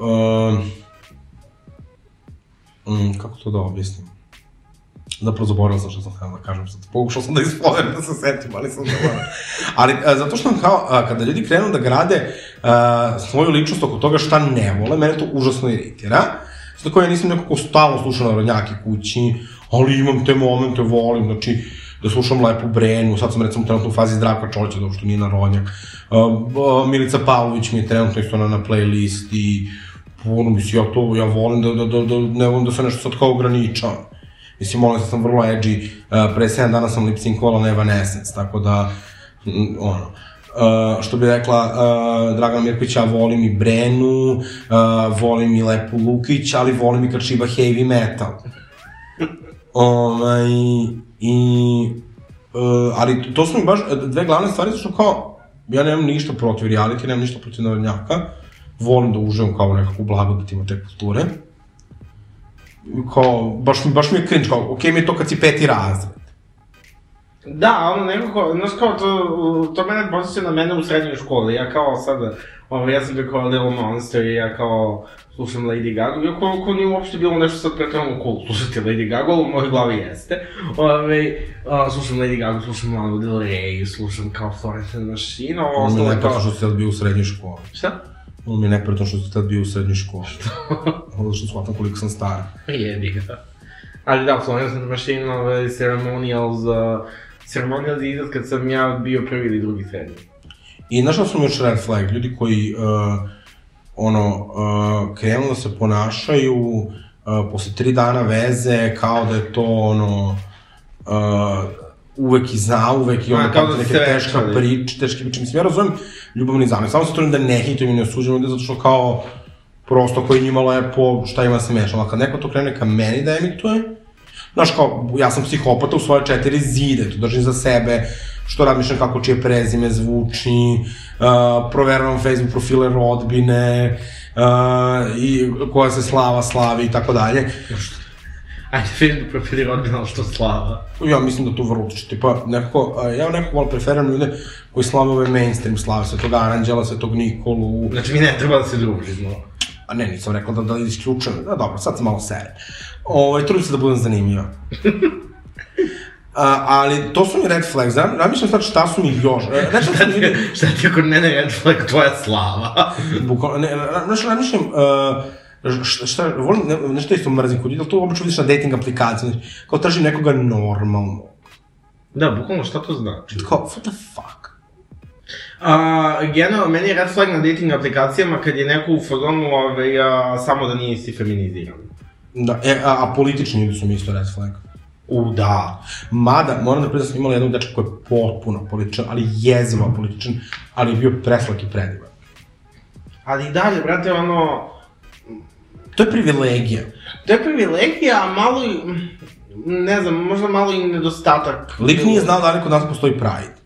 uh, mm, kako to da objasnim? Zapravo zaboravio sam što sam htio da kažem, sad pokušao sam da ispoverim da se setim, ali sam zaboravio. Ali uh, zato što kao, uh, kada ljudi krenu da grade uh, svoju ličnost oko toga šta ne vole, mene to užasno iritira. Zato kao ja nisam neko ko stalno sluša narodnjake kući, ali imam te momente, volim, znači, da slušam Lepu Brenu, sad sam recimo trenutno u fazi Zdravka Čolića, dobro što nije narodnjak. Uh, uh, Milica Pavlović mi je trenutno isto na, na playlisti, ono, mislim, ja to, ja volim da, da, da, da ne volim da se nešto sad kao ograničavam. Mislim, molim se, sam vrlo edgy, uh, pre 7 dana sam lip-syncovala na Evanescence, tako da, mm, ono, Uh, što bi rekla uh, Dragana Mirković, ja volim i Brenu, uh, volim i Lepu Lukić, ali volim i kad šiba heavy metal. Ovaj, i, uh, ali to su mi baš dve glavne stvari, što kao, ja nemam ništa protiv reality, nemam ništa protiv narodnjaka, volim da uživam kao nekakvu blagodat ima te kulture. Kao, baš, baš mi je cringe, kao, okej mi je to kad si peti razred. Da, ono nekako, znaš kao to, to mene posjeća na mene u srednjoj školi, ja kao sada, ovo, ja sam bio kao Little Monster i ja kao slušam Lady Gaga, iako ako nije uopšte bilo nešto sad pretredno cool slušati Lady Gaga, ali u mojoj glavi jeste. Ove, a, slušam Lady Gaga, slušam Lana Del Rey, slušam kao Florence and the Machine, ovo Ono mi ostalo je neprijatno kao... što si tad bio u srednjoj školi. Šta? Ono mi je neprijatno što si tad bio u srednjoj školi. Ono što shvatam koliko sam star. Jedi ga. Ali da, Florence and the Machine, ove, Ceremonials, uh, Ceremonials je izraz kad sam ja bio prvi ili drugi srednji. I su mi još red flag? Ljudi koji, uh, ono, uh, krenu da se ponašaju uh, posle tri dana veze kao da je to, ono, uh, uvek i za uvek i ono, kao da neke teška večali. prič, teške priče. Mislim, ja razumem ljubavni zamet, samo se trudim da ne hitujem i ne osuđujem ljude, zato što kao, prosto koji njima lepo, šta ima da se meša, ali kad neko to krene ka meni da emituje, Znaš, kao, ja sam psihopata u svoje četiri zide, to držim za sebe, što razmišljam kako čije prezime zvuči, uh, proveravam Facebook profile rodbine, uh, i koja se slava slavi i tako dalje. Ajde, Facebook profili rodbina, ali što slava. Ja mislim da tu vrlo utiče, tipa, nekako, ja nekako malo preferiram ljude koji slave ove mainstream slave, Svetog Aranđela, Svetog Nikolu, Znači, mi ne treba da se družimo. a ne, nisam rekao da, da isključujem, da dobro, sad sam malo sere. Ovaj, trudim se da budem zanimljiva. A, ali to su mi red flags, ja razmišljam sad šta su mi još. E, Nešto Šta ti, ljudi, šta ti ako ne ne red flag, tvoja slava? bukvalno, ne, znaš, razmišljam, uh, šta, šta, volim, ne, nešto isto mrzim kod ljudi, ali to obično vidiš na dating aplikaciji, znači, kao tražim nekoga normalno. Da, bukvalno šta to znači? Kao, what the fuck? A, generalno, meni je red flag na dating aplikacijama kad je neko u fazonu ovaj, a, samo da nije si feminiziran. Da, e, a, a politični ljudi su mi isto red flag. U, da. Mada, moram da priznam, da sam imala jednog dečka koji je potpuno političan, ali jezivo političan, ali je bio preslak i predivan. Ali i dalje, brate, ono... To je privilegija. To je privilegija, a malo i... Ne znam, možda malo i nedostatak. Lik nije znao da li kod nas postoji Pride.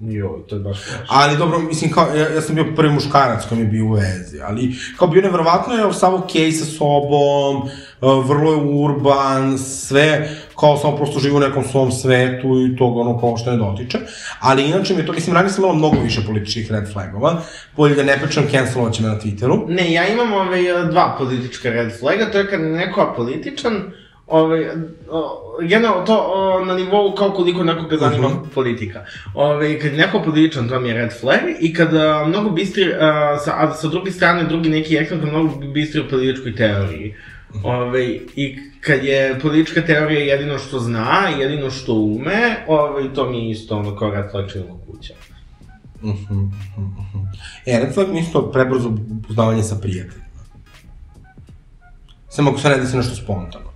Joj, to je baš loše. Ali dobro, mislim, kao, ja, ja sam bio prvi muškarac koji mi je bio u vezi, ali kao bio nevjerovatno je sav okej okay sa sobom, uh, vrlo je urban, sve, kao samo prosto živi u nekom svom svetu i toga ono kao što ne dotiče. Ali inače mi je to, mislim, ranije sam imala mnogo više političkih red flagova, bolje da ne pričam, cancelovat će me na Twitteru. Ne, ja imam ovaj, dva politička red flaga, to je kad neko apolitičan, ovaj, o, jedno, to o, na nivou kao koliko nekoga zanima Mhm. politika. Ovaj, kad je neko apolitičan, to mi je red flag, i kad mnogo bistri, a, sa, a sa druge strane, drugi neki kad mnogo bistri u političkoj teoriji. Mhm. Ovaj, I kad je politička teorija jedino što zna, jedino što ume, ovaj, to mi je isto ono flag čilna kuća. Mhm, mhm, mhm. E, red flag mi isto prebrzo upoznavanje sa prijateljima. Samo ako se ne desi nešto spontano.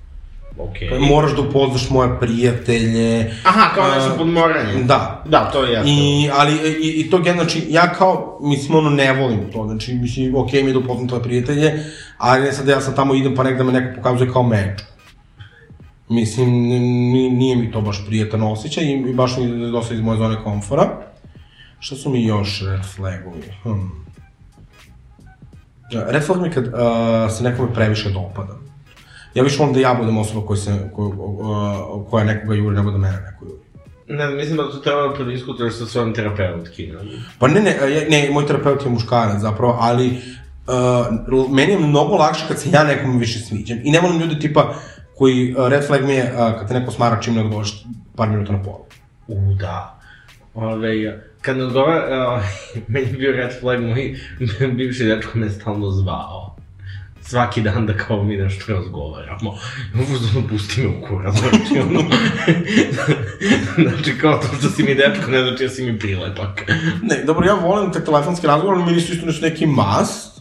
Okay. Moraš da upoznaš moje prijatelje. Aha, kao a, nešto podmoranje. Da. Da, to je jasno. I, ali, i, i to, gen- znači, ja kao, mislim, ono, ne volim to, znači, mislim, okej mi je da upoznam tvoje prijatelje, ali ne sad da ja sad tamo idem pa negde me neko pokazuje kao meč. Mislim, ni, nije mi to baš prijetan osjećaj i, i baš mi je dosta iz moje zone komfora. Šta su mi još red flagovi? Hmm. Red flag mi je kad uh, se nekome previše dopada. Ja više volim da ja budem osoba koja, se, koja, koja nekoga juri, nego da mene neko juri. Ne, mislim da to treba da prodiskutuješ sa svojom terapeutkinom. Pa ne, ne, ja- ne, moj terapeut je muškarac zapravo, ali uh, meni je mnogo lakše kad se ja nekome više sviđam. I ne volim ljude tipa koji, uh, red flag mi je uh, kad te neko smara čim ne odgovoriš par minuta na pola. U, da. Ove, kad ne odgovara, uh, meni je bio red flag, moj bivši dečko me stalno zvao. Svaki dan da kao mi nešto razgovaramo. Uzmano, pusti me u kurac, znači ono... znači kao to što si mi dečko, ne znači da si mi prilepak. Ne, dobro, ja volim te telefonske razgovore, ali mi nisu isto nešto neki must.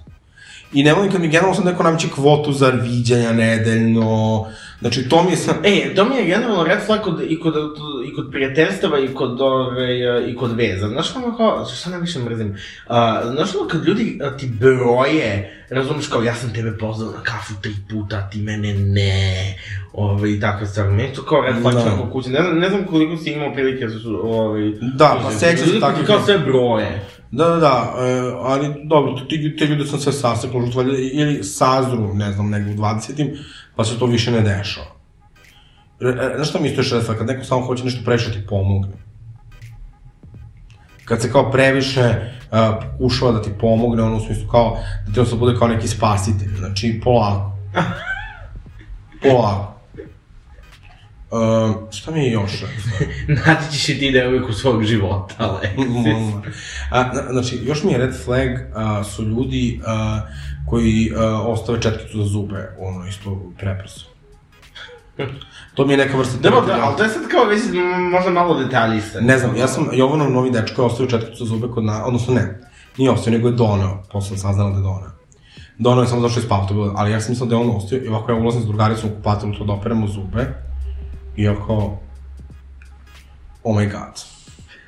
I ne volim kad mi generalno sad neko nameće kvotu za viđanja nedeljno. Znači, to mi je sad... E, to mi je generalno red flag kod, i, kod, i kod prijateljstava i kod, ove, i kod veza. Znaš ono kao, šta najviše mrzim? Znaš ono kad ljudi a, ti broje, razumiješ kao ja sam tebe pozvao na kafu tri puta, ti mene ne, ove, i takve stvari. Meni to kao red flag Da. da. kuće. Ne, ne znam koliko si imao prilike da su, ove, Da, pa sećam se takvih- Kao sve broje. Da, da, da, e, ali dobro, ti, te ljude sam sve valjda, ili sazru, ne znam, negde u 20-im, pa se to više ne dešava. E, e, znaš šta mi isto još red flag? Kad neko samo hoće nešto previše ti pomogne. Kad se kao previše uh, pokušava da ti pomogne, ono u smislu kao, da ti on bude kao neki spasitelj, znači polako. polako. Uh, šta mi je još? Naći ćeš i ti devojku svog života, Aleksis. Mm. A, na- znači, još mi je red flag a, su ljudi a, koji a, ostave četkicu za zube, ono, isto preprso. To mi je neka vrsta Dobro, da, ali to je sad kao već možda malo detaljista. Ne znam, ja sam, Jovanov novi dečko je ostavio četkicu za zube kod na, odnosno ne, nije ostavio, nego je doneo, posle sam saznala da je doneo. Doneo je samo zašto je spavao, ali ja sam mislila da je on ostavio i ovako ja ulazim s drugaricom u kupatilu to da operemo zube i ja kao, oh my god,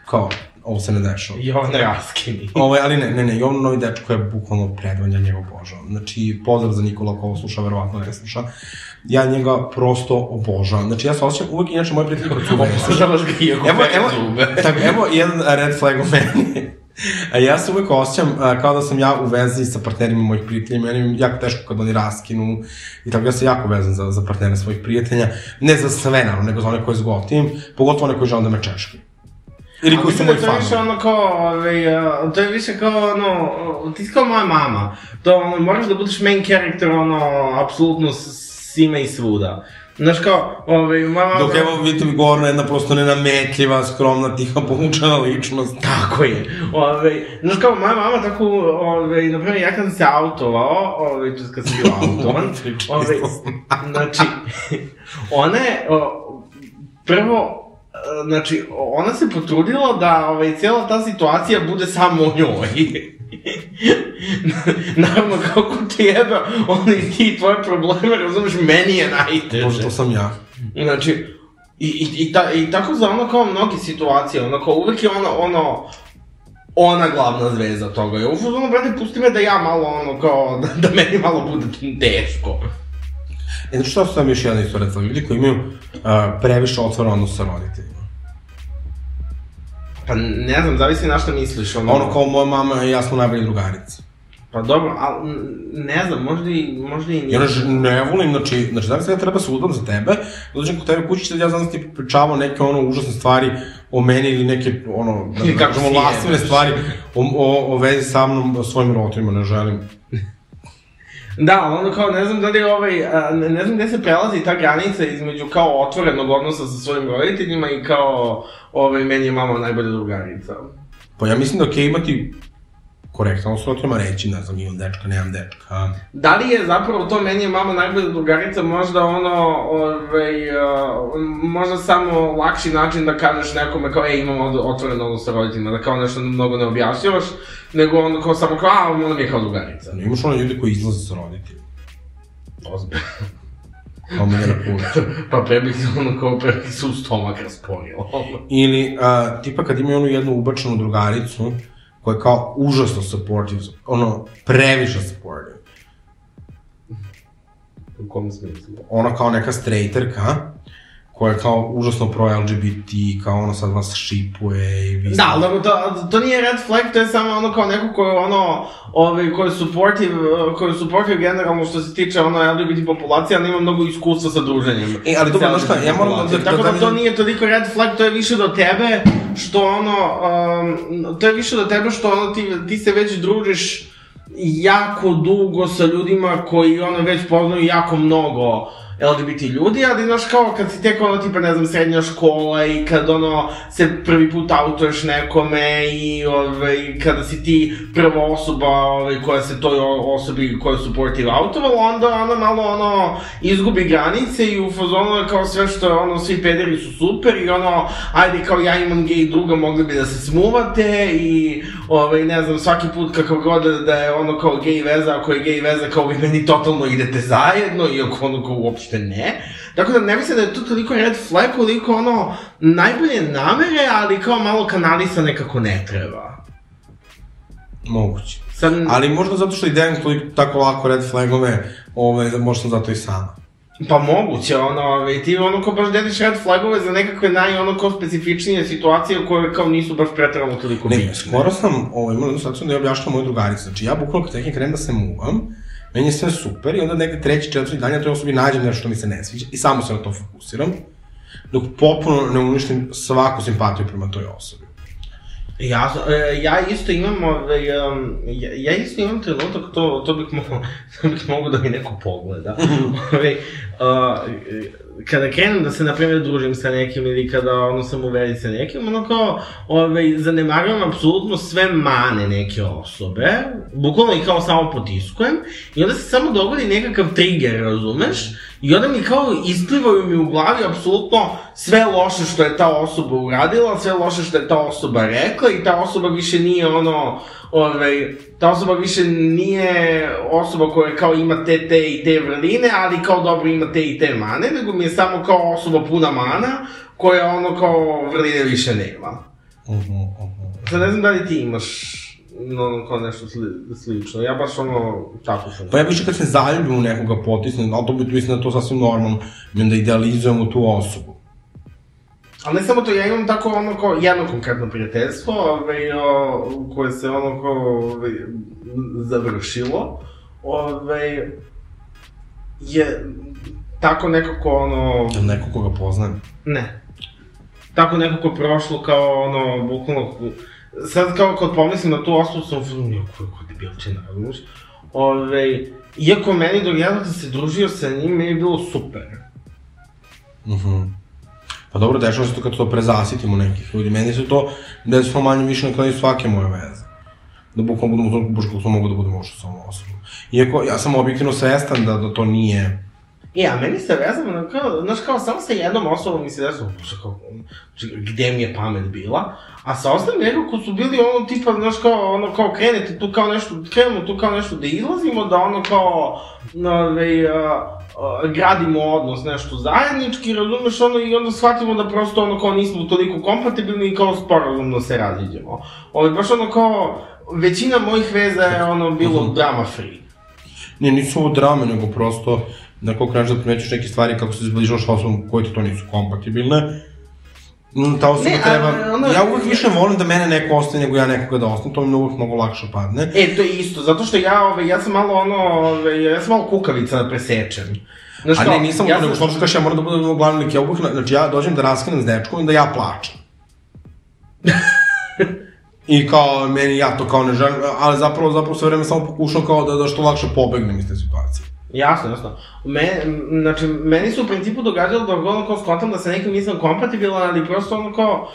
kao, ovo se ne dešava. Jovan Raskini. Ovo, ali ne, ne, ne, Jovan Novi dečko je bukvalno predvan, ja njega obožavam. Znači, pozdrav za Nikola ako ovo sluša, verovatno ne sluša. Ja njega prosto obožavam. Znači, ja se osjećam uvek, inače, moj prijatelj kod zube. Obožavaš ga iako Evo, evo, zube. tako, evo jedan red flag u meni. A ja se uvek osjećam a, kao da sam ja u vezi sa partnerima mojih prijatelja, meni je jako teško kad oni raskinu i tako ja sam jako vezan za, za partnere svojih prijatelja, ne za sve naravno, nego za one koje zgotim, pogotovo one koji žele da me češki. Ili koji su moji to je više fanovi. ono kao, ovaj, to je više kao ono, ti si kao moja mama. To ono, moraš da budeš main character, ono, apsolutno s- svime i svuda. Znaš kao, ovaj, mama... Dok evo vidite mi Gorna jedna prosto nenametljiva, skromna, tiha, povučena ličnost. Tako je. Ove, znaš kao, moja mama tako, ove, na primjer, ja kad sam se autovao, je kad sam bio autovan, ove, isto. znači, ona je, o, prvo, znači, ona se potrudila da ovaj, cijela ta situacija bude samo o njoj. Naravno, kako ti jebe, oni i ti i tvoje probleme, razumeš, meni je najteže. Možda to sam ja. Znači, i, i, i, ta, i tako za ono kao mnoge situacije, ono kao uvek je ono, ono, ona glavna zvezda toga. Ja ufo, ono, brate, pusti me da ja malo, ono, kao, da, da meni malo bude teško. E, znači što su tam još jedna istorija za ljudi koji imaju uh, previše otvoren odnos sa roditeljima. Pa ne znam, zavisi na šta misliš, ono. Ono kao moja mama i ja smo najbolji drugarice. Pa dobro, ali ne znam, možda i, možda i nije. že- ne volim, znači, znači da ja treba se udam za tebe, dođem kod tebe kući, sad ja znam da ti pričavao neke ono užasne stvari o meni ili neke ono, da, da kako kažemo, jebeš. stvari o, o, o vezi sa mnom, o svojim roditeljima, ne želim. Da, ali onda kao, ne znam da li ovaj, ne, znam gde se prelazi ta granica između kao otvorenog odnosa sa svojim roditeljima i kao, ovaj, meni je mama najbolja drugarica. Pa ja mislim da je okej imati korektno roditeljima reći, ne znam, imam dečka, nemam dečka. Da li je zapravo to meni je mama najbolja drugarica možda ono, ovaj, uh, možda samo lakši način da kažeš nekome kao, ej, imam otvoren odnos sa roditeljima, da kao nešto mnogo ne objašnjavaš, nego ono kao samo kao, a, ona mi je kao drugarica. Ne, imaš one ljude koji izlaze sa roditeljima. Ozbiljno. Kao Miljana Kulić. pa pre bih se ono kao, pre bih se u stomak rasporilo. Ili, a, tipa kad imaju onu jednu ubačenu drugaricu, koja je kao užasno supportive, ono, previše supportive. U kom smislu? Ona kao neka straighterka, koja je kao užasno pro-LGBT, kao ona sad vas šipuje i vi Da, ali to, to nije red flag, to je samo ono kao neko ko je ono, ovaj, ko je supportive, ko je supportive generalno što se tiče ono LGBT populacije, ali ima mnogo iskustva sa druženjem. E, ali dobro, znaš šta, ja moram da- da- Tako da- da, da- to nije toliko red flag, to je više do tebe, što ono, um, to je više do tebe što ono ti, ti se već družiš jako dugo sa ljudima koji ono već poznaju jako mnogo LGBT ljudi, ali znaš kao kad si tek ono tipa ne znam srednja škola i kad ono se prvi put autuješ nekome i ovaj, kada si ti prva osoba ovaj, koja se toj osobi koja je supportive autovala, onda ona malo ono izgubi granice i u fazonu je kao sve što je ono svi pederi su super i ono ajde kao ja imam gej druga mogli bi da se smuvate i ovaj, ne znam svaki put kakav god da, da je ono kao gej veza, ako je gej veza kao vi meni totalno idete zajedno iako ono kao uopšte ne. Tako da ne mislim da je to toliko red flag, koliko ono najbolje namere, ali kao malo kanalisane kako ne treba. Moguće. Sad, Ali možda zato što i Dejan toliko tako lako red flagove, ovaj, da možda sam zato i sama. Pa moguće, ono, ovaj, ti ono kao baš deliš red flagove za nekakve naj, ono kao specifičnije situacije koje kao nisu baš pretrano toliko Ne, bitne. skoro sam ovaj, imao jednu situaciju da je objašnjala moju drugaricu. Znači, ja bukvalno kad tek krenem da se muvam, meni je sve super i onda negde treći, četvrti dan ja toj osobi nađem nešto što mi se ne sviđa i samo se na to fokusiram, dok potpuno ne uništim svaku simpatiju prema toj osobi. Ja, e, ja isto imam, ovaj, ja, ja isto imam trenutak, to, to bih mogao, to bih mogao da mi neko pogleda. ovaj, uh, kada krenem da se, na primjer, družim sa nekim ili kada ono sam u vezi sa nekim, ono kao, ovaj, zanemarujem apsolutno sve mane neke osobe, bukvalno ih kao samo potiskujem, i onda se samo dogodi nekakav trigger, razumeš? I onda mi kao isplivaju mi u glavi apsolutno sve loše što je ta osoba uradila, sve loše što je ta osoba rekla i ta osoba više nije ono, ovaj, ta osoba više nije osoba koja kao ima te, te i te vrline, ali kao dobro ima te i te mane, nego mi je samo kao osoba puna mana, koja ono kao vrline više nema. Uh -huh, uh -huh. Sad ne znam da li ti imaš ono kao nešto sli, slično, ja baš ono tako sam. Pa ja više kad se zaljubim u nekoga potisnem, ali to bi mislim da je to sasvim normalno, i onda idealizujem u tu osobu. Ali ne samo to, ja imam tako ono kao jedno konkretno prijateljstvo, ovaj, o, koje se ono kao ovaj, završilo, ovaj, je tako nekako ono... Jel neko koga poznajem? Ne. Tako nekako prošlo kao ono, bukvalno... Sad kao kad pomislim na tu osobu sam film, jo, koji je debilčina, razumiješ? Ove, iako meni dok ja sam se družio sa njim, meni je bilo super. Mhm. Pa dobro, dešava se to kad to prezasitimo nekih ljudi. Meni se to desilo manje više na kraju svake moje veze. Da bukvalno budemo toliko buš kako to mogu da budemo ušli sa ovom osobom. Iako ja sam objektivno svestan da, da to nije... E, a meni se vezano, kao, znaš, kao samo sa jednom osobom mi se desilo, kao, gde mi je pamet bila, a sa ostalim nekako su bili ono tipa, znaš, kao, ono, kao krenete tu kao nešto, krenemo tu kao nešto da izlazimo, da ono kao, ove, a, a, gradimo odnos, nešto zajednički, razumeš, ono, i onda shvatimo da prosto, ono, kao nismo toliko kompatibilni i kao sporazumno se raziđemo. Ovo, baš ono kao, većina mojih veza je ono bilo drama free. Ne, nisu ovo drame, nego prosto da kako kreneš da primećuš neke stvari kako se zbližaš sa osobom koje ti to nisu kompatibilne. Mm, Ta osoba Ne, a, treba... ono- Ja uvek više volim da mene neko ostane nego ja nekoga da ostane, to mi uvek mnogo lakše padne. E, to je isto, zato što ja, ove, ja sam malo ono, ove, ja sam malo kukavica da presečem. Znaš A ne, nisam, ja nego sam- što kažeš, ja moram da budem glavni lik, ja uvek, na- znači ja dođem da raskinem s dečkom i da ja plačem. I kao, meni ja to kao ne želim, ali zapravo, zapravo sve vreme samo pokušam kao da, da što lakše pobegnem iz te situacije. Jasno, jasno. Me, znači, meni se u principu događalo da ono kao skontam da sa nekim nisam kompatibilan, ali prosto ono kao,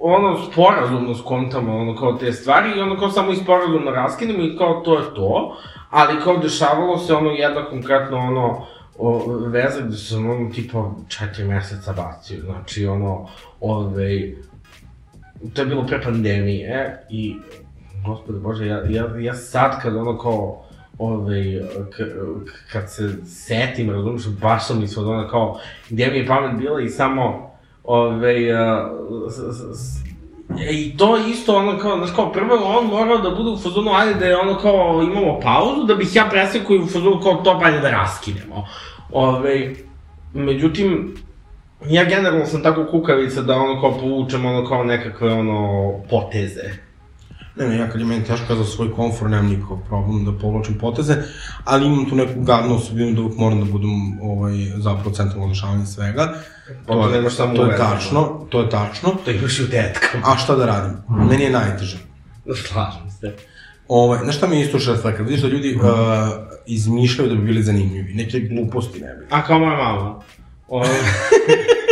ono, sporazumno skontamo, ono, kao te stvari i ono kao samo i sporazumno raskinemo i kao to je to, ali kao dešavalo se ono jedna konkretno ono, o, veza gde sam ono tipa četiri meseca bacio, znači ono, ovej, to je bilo pre pandemije i, gospode bože, ja, ja, ja sad kad ono kao, ovaj, k, k- kad se setim, razumiješ, baš sam mislio da ono kao, gdje mi je pamet bila i samo, ovaj, a, s, s, s, I to isto ono kao, znaš kao, prvo on morao da bude u fazonu, ajde da je ono kao, imamo pauzu, da bih ja presekao i u fazonu kao to, ajde da raskinemo. Ove, međutim, ja generalno sam tako kukavica da ono kao povučem ono kao nekakve ono poteze. Ne, ne, ja kad je meni teško za svoj komfor, nemam nikakav problem da povlačim poteze, ali imam tu neku gadnu osobinu da uvijek moram da budem ovaj, zapravo centralno rešavanje svega. Pa to nemaš samo to u je tačno, to je tačno. To imaš i u tetkama. A šta da radim? Meni je najteže. Slažem se. Ovaj, znaš šta mi je isto šesta, kad vidiš da ljudi uh, izmišljaju da bi bili zanimljivi, neke gluposti ne bi. A kao moja mama. O,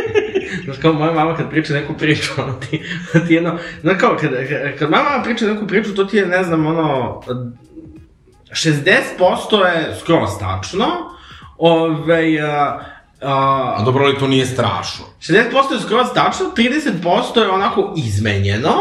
Znaš, kao moja mama kad priča neku priču, ono ti, ti jedno, znaš kao, kad, kad moja mama priča neku priču, to ti je, ne znam, ono, 60% je skroz tačno, ove, a, a, A dobro, ali to nije strašno. 60% je skroz tačno, 30% je onako izmenjeno,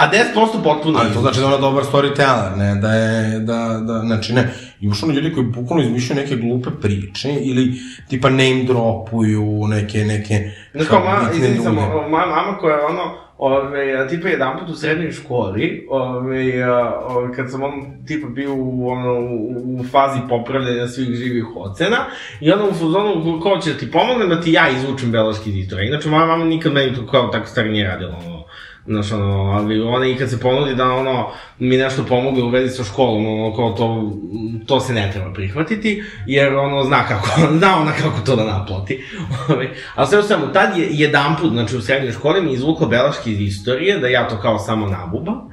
a 10% potpuno Ali to znači da ona dobar storyteller, ne, da je, da, da, znači ne, i još ono ljudi koji bukvalno izmišljaju neke glupe priče ili tipa name dropuju neke, neke... Znaš kao, moja, bitne izvini samo, moja mama koja je ono, ove, tipa jedan put u srednjoj školi, ove, a, ove, kad sam on tipa bio u, ono, u, fazi popravljanja svih živih ocena, i onda u fuzonu, ko će da ti pomognem da ti ja izvučem beleški iz istorije. Inače, moja mama nikad meni to kao tako stvari nije radila, ono, Znaš, ono, ali ona i kad se ponudi da, ono, mi nešto pomogne u vezi sa školom, ono, kao to, to se ne treba prihvatiti, jer, ono, zna kako, zna ona kako to da naplati. Ovaj, ali sve u svemu, tad je jedan put, znači u srednjoj školi mi izvukla belaški iz istorije, da ja to kao samo nabubam,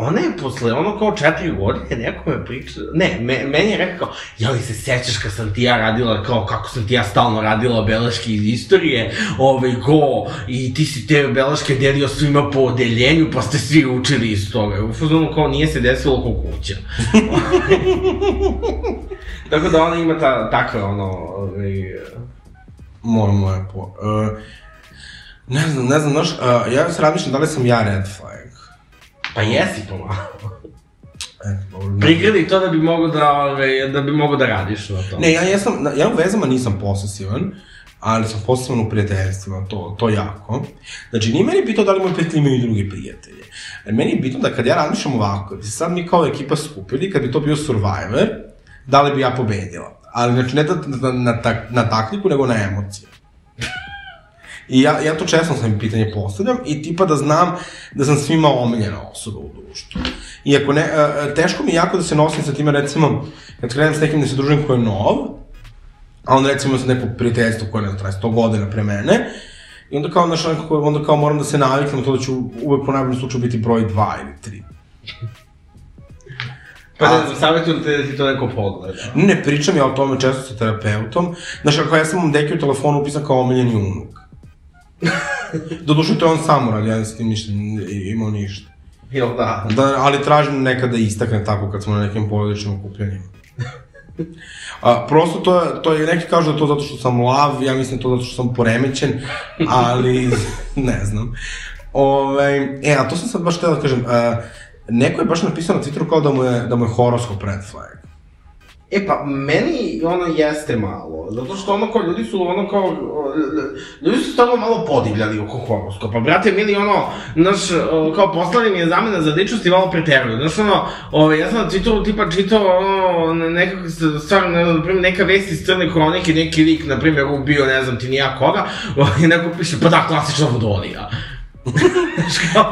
ona je posle ono kao četiri godine nekome priča, ne, me, meni je rekao, li se sećaš kad sam ti ja radila, kao kako sam ti ja stalno radila beleške iz istorije, ovaj, go, i ti si te beleške delio svima po odeljenju, pa ste svi učili iz toga. U fazonu kao nije se desilo ko kuća. Tako da ona ima ta, takve ono, ovaj, Moram lepo. Uh, ne znam, ne znam, znaš, uh, ja se razmišljam da li sam ja red flag. Pa jesi pomalo. Prigradi to da bi mogo da, ovaj, da bi mogo da radiš na to. Ne, ja jesam, na- ja u vezama nisam posesivan, ali sam posesivan u prijateljstvima, to, to jako. Znači, nije meni bitno da li moji prijatelji imaju i drugi prijatelje. E, Meni je bitno da kad ja razmišljam ovako, da se sad mi kao ekipa skupili, kad bi to bio Survivor, da li bi ja pobedila. Ali, znači, ne da, na, na, tak- na taktiku, nego na emocije. I ja, ja to često sam pitanje postavljam i tipa da znam da sam svima omiljena osoba u društvu. Iako ne, uh, teško mi jako da se nosim sa time, recimo, kad krenem s nekim da se družim ko je nov, a onda recimo sa nekog prijateljstva koje ne traje 100 godina pre mene, I onda kao, znaš, onda kao moram da se naviknem to da ću uvek po najboljem slučaju biti broj 2 ili 3. Pa ne znam, savjetujem te da ti to neko pogleda. Ne pričam ja o tome često sa terapeutom. Znaš, ako ja sam vam deki u telefonu upisan kao omiljeni unuk. Doduše, to je on sam uradio, ja s tim ništa imao ništa. Jel da? Da, ali tražim nekada da istakne tako kad smo na nekim porodičnim okupljanjima. A, prosto to, je, to je, neki kažu da to zato što sam lav, ja mislim to zato što sam poremećen, ali ne znam. Ove, e, a to sam sad baš htio da kažem, a, neko je baš napisao na Twitteru kao da mu je, da mu je horoskop red flag. E pa, meni ono jeste malo, zato što ono kao, ljudi su ono kao, ljudi su stvarno malo podivljali oko horoskopa. Brate, mili ono, znaš, kao poslali mi je zamena za ličnost i malo preteruju. Znaš, ono, ove, ja sam na Twitteru tipa čitao, ono, nekako, stvarno, ne, na primjer, neka vest iz crne hronike, neki lik, na primjer, ubio, ne znam ti nija koga, i neko piše, pa da, klasična vodolija.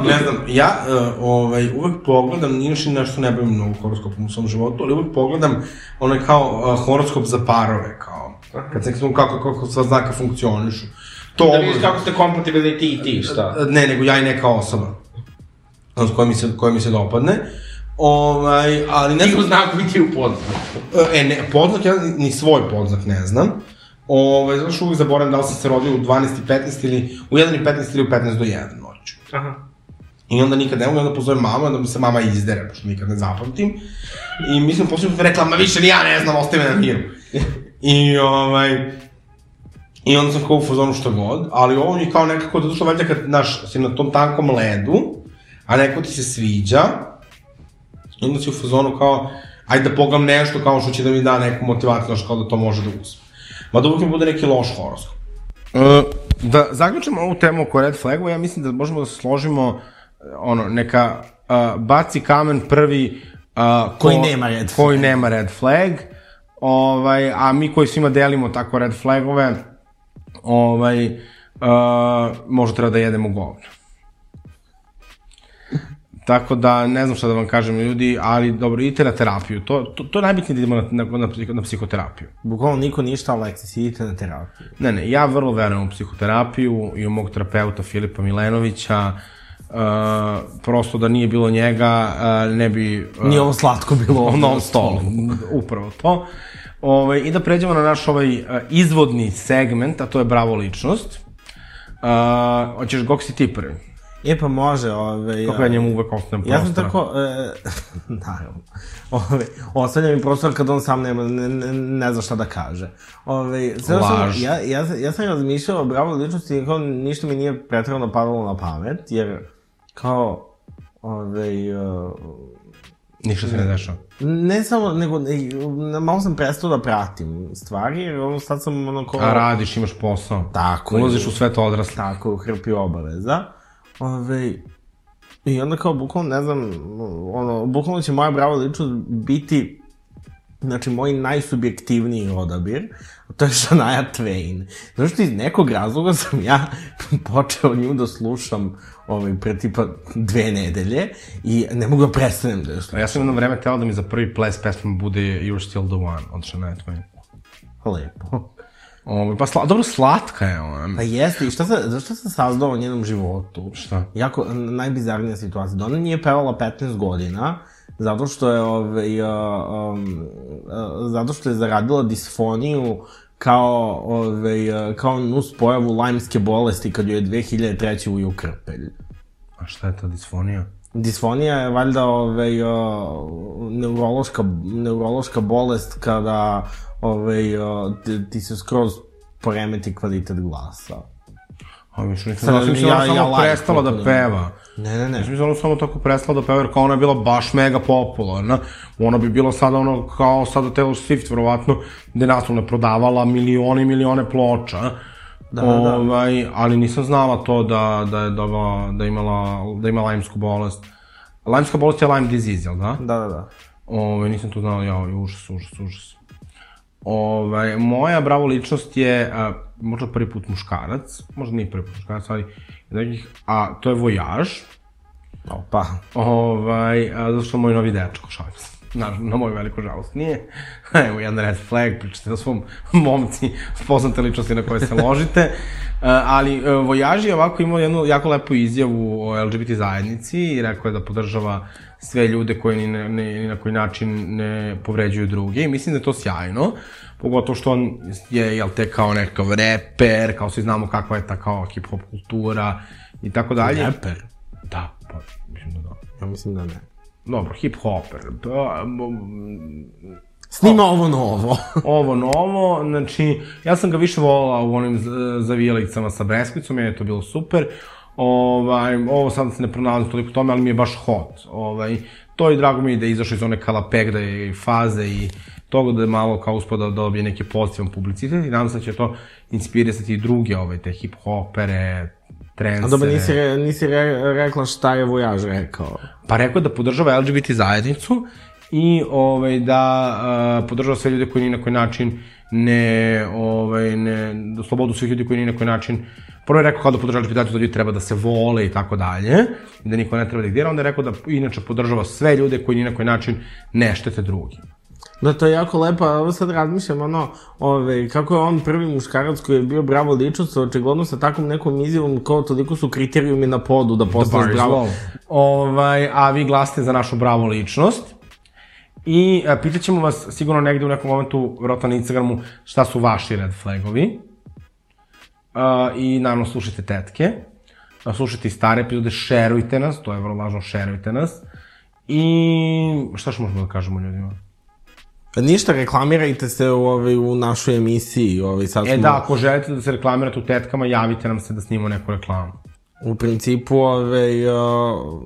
Ne znam, ja uh, ovaj, uvek pogledam, nije još i nešto ne bavim mnogo horoskopom u svom životu, ali uvek pogledam onaj kao uh, horoskop za parove, kao, kad se kako, kako, kako sva znaka funkcionišu. To da vidiš kako ste kompatibilni ti i ti, šta? Ne, nego ja i neka osoba. S koja mi se, koja mi se dopadne. Ovaj, ali ne znam... Ti znak biti u podznak. E, ne, podznak, ja ni svoj podznak ne znam. Ove, znaš, uvijek zaboravim da li sam se rodio u 12 i 15 ili u 1 i 15 ili u 15 do 1 noću. Aha. I onda nikad ne mogu, onda pozovem mamu, onda mi se mama izdere, pošto nikad ne zapamtim. I mislim, posljedno mi rekla, ma više ni ja ne znam, ostaje me na miru. I ovaj, I onda sam kao u fazonu što god, ali ovo mi kao nekako, zato što valjda kad, znaš, si na tom tankom ledu, a neko ti se sviđa, onda si u fazonu kao, ajde da pogledam nešto kao što će da mi da neku motivaciju, znaš, kao da to može da uspe. Mada uvijek mi bude neki loš horoskop. Uh, da zaključimo ovu temu oko red flagova, ja mislim da možemo da se složimo ono, neka uh, baci kamen prvi uh, ko, koji nema red flag. Koji nema red flag. Ovaj, a mi koji svima delimo tako red flagove, ovaj, uh, možda treba da jedemo govno. Tako da, ne znam šta da vam kažem ljudi, ali dobro, idite na terapiju. To, to, to je najbitnije da idemo na, na, na, na psihoterapiju. Bukvalno niko ništa, Aleksis, idite na terapiju. Ne, ne, ja vrlo verujem u psihoterapiju i u mog terapeuta Filipa Milenovića. Uh, prosto da nije bilo njega, uh, ne bi... Uh, nije ovo slatko bilo na ovom stolu. Upravo to. Ove, I da pređemo na naš ovaj uh, izvodni segment, a to je bravo ličnost. Uh, hoćeš gok si ti prvi? E pa može, ove... Kako ja njemu uvek ostanem prostora? Ja sam tako, e, naravno, ove, ostavljam mi prostor kad on sam nema, ne, ne, ne zna šta da kaže. Ove, Laž. Sam, ja, ja, ja sam razmišljao o bravo ličnosti i kao ništa mi nije pretredno padalo na pamet, jer kao, ove, uh, Ništa se ne dešava. Ne samo, nego, ne, malo sam prestao da pratim stvari, jer ono, sad sam ono kao... A radiš, imaš posao. Tako Ulaziš u svet odrasla. Tako, u hrpi obaveza. Ove, I onda kao, bukvalno, ne znam, ono, bukvalno će moja brava ličnost biti znači, moj najsubjektivniji odabir, to je Shania Twain. Znaš što iz nekog razloga sam ja počeo nju da slušam ovaj, pre tipa dve nedelje i ne mogu da prestanem da je slušam. Ja sam jedno vreme teo da mi za prvi ples pesma bude You're Still the One od Shania Twain. Lepo. Ovo, pa sla, dobro, slatka je ona. Pa jeste, i šta se, zašto se sazdao u njenom životu? Šta? Jako, najbizarnija situacija. Da ona nije pevala 15 godina, zato što je, ove, um, zato što je zaradila disfoniju kao, ove, kao nus pojavu lajmske bolesti kad joj je 2003. uju krpelj. A šta je ta disfonija? Disfonija je valjda ove, neurološka, neurološka bolest kada ovaj, uh, ti, ti se skroz poremeti kvalitet glasa. A mislim, nisam da sam ja, ja, samo ja prestala da peva. Ne, ne, ne. Mislim ona samo tako prestala da peva, jer kao ona je bila baš mega popularna. Ona bi bila sada ono, kao sada Taylor Swift, verovatno, gde naslovno prodavala milione i milione ploča. Da, da, ovaj, da. Ali nisam znala to da, da je doba, da imala, da ima lajmsku bolest. Lajmska bolest je Lyme disease, jel da? Da, da, da. Ove, nisam to znala, ja, užas, užas, užas. Ovaj, moja bravo ličnost je, a, možda prvi put muškarac, možda nije prvi put muškarac, ali nekih, a to je Vojaž, Opa. ovaj, a, zato što moj novi dečko, šalim se. Na, na moju veliku žalost nije. Evo jedan red flag, pričate o svom momci, poznate ličnosti na koje se ložite. E, ali e, Vojaž je ovako imao jednu jako lepu izjavu o LGBT zajednici i rekao je da podržava sve ljude koji ni, na, ni, ni na koji način ne povređuju druge i mislim da je to sjajno, pogotovo što on je, jel te, kao nekakav reper, kao svi znamo kakva je ta kao hip-hop kultura i tako dalje. Reper? Da, pa, mislim da da. Ja mislim da ne. Dobro, hip-hoper. Pa, m- Snima ovo novo. ovo novo, znači, ja sam ga više volala u onim zavijelicama sa breskvicom, je to bilo super. Ovaj, ovo sad se ne pronalazim toliko tome, ali mi je baš hot. Ovaj, to i drago mi je da je izašao iz one kalapegda i faze i toga da je malo kao uspio da dobije neki pozitivan publicitet i nadam se da će to inspirisati i druge ove, te hip-hopere, trensere. A dobro, nisi, re, nisi re, rekla šta je Vojaž rekao. Pa rekao da podržava LGBT zajednicu i ovaj, da uh, podržava sve ljude koji ni na koji način ne, ovaj, ne, da slobodu svih ljudi koji ni na koji način Prvo je rekao kao da podržava zajednicu da ljudi treba da se vole i tako dalje, da niko ne treba da ih dira, onda je rekao da inače podržava sve ljude koji ni na koji način ne štete drugim. Da, to je jako lepo, ovo sad razmišljam, ono, ove, kako je on prvi muškarac koji je bio bravo ličnost, očigledno sa takvom nekom izjavom, kao toliko su kriterijumi na podu da Bar is bravo. Ovaj, a vi glasite za našu bravu ličnost. I a, pitaćemo vas sigurno negde u nekom momentu, vjerojatno na Instagramu, šta su vaši red flagovi. A, I naravno slušajte tetke. A, slušajte i stare epizode, šerujte nas, to je vrlo važno, šerujte nas. I šta još možemo da kažemo ljudima? Pa Ništa, reklamirajte se u, ovaj, u našoj emisiji. Ovaj, sad E smo, da, ako želite da se reklamirate u tetkama, javite nam se da snimamo neku reklamu. U principu, ovaj, uh,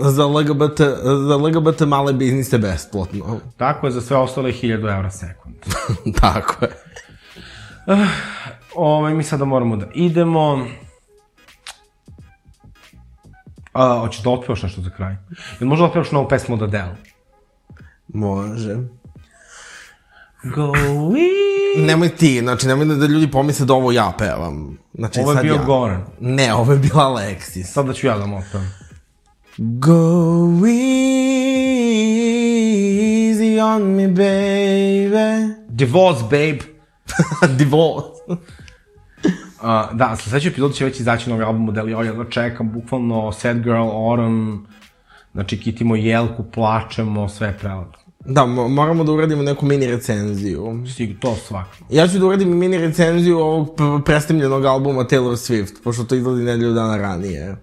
za LGBT, za LGBT male biznise besplatno. Tako je, za sve ostale 1000 evra sekund. Tako je. Ovaj, mi sada moramo da idemo. A, hoćeš da otpevaš nešto za kraj? Ili možda otpevaš novu pesmu od Adele? Može. Go. Nemoj ti, znači nemoj da ljudi pomisle da ovo ja pevam. Znači, Ovo je bio ja. Goran. Ne, ovo je bila Alexis. Sada ću ja da mu otpevam. Go easy on me, baby. Divorce, babe. Divorce. Uh, da, sledeći epizod će već izaći novi album modeli, ja jedva čekam, bukvalno Sad Girl, Autumn, znači kitimo jelku, plačemo, sve je prelepo. Da, mo- moramo da uradimo neku mini recenziju. Stig, to svakako. Ja ću da uradim mini recenziju ovog p- prestimljenog albuma Taylor Swift, pošto to izlazi nedelju dana ranije.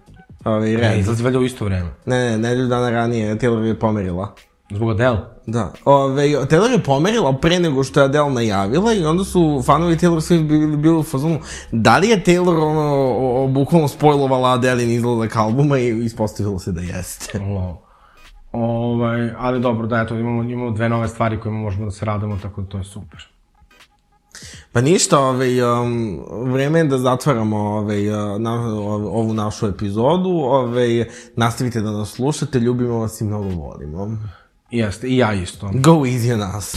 Ovaj, Ne, red. izlazi valjda u isto vreme. Ne, ne, nedelju dana ranije Taylor je pomerila. Zbog Adele. Da. Ove, Taylor je pomerila pre nego što je Adele najavila i onda su fanovi Taylor Swift bili, bili u fazonu da li je Taylor ono, o, o, bukvalno spojlovala Adelin izlazak albuma i ispostavilo se da jeste. Lo. Ovaj, ali dobro, da, eto, imamo, imamo dve nove stvari kojima možemo da se radimo, tako da to je super. Pa ništa, ovaj, um, vreme je da zatvaramo ovaj, uh, na, ovu našu epizodu. Ovaj, nastavite da nas slušate, ljubimo vas i mnogo volimo. Jeste, i ja isto. Go easy on us.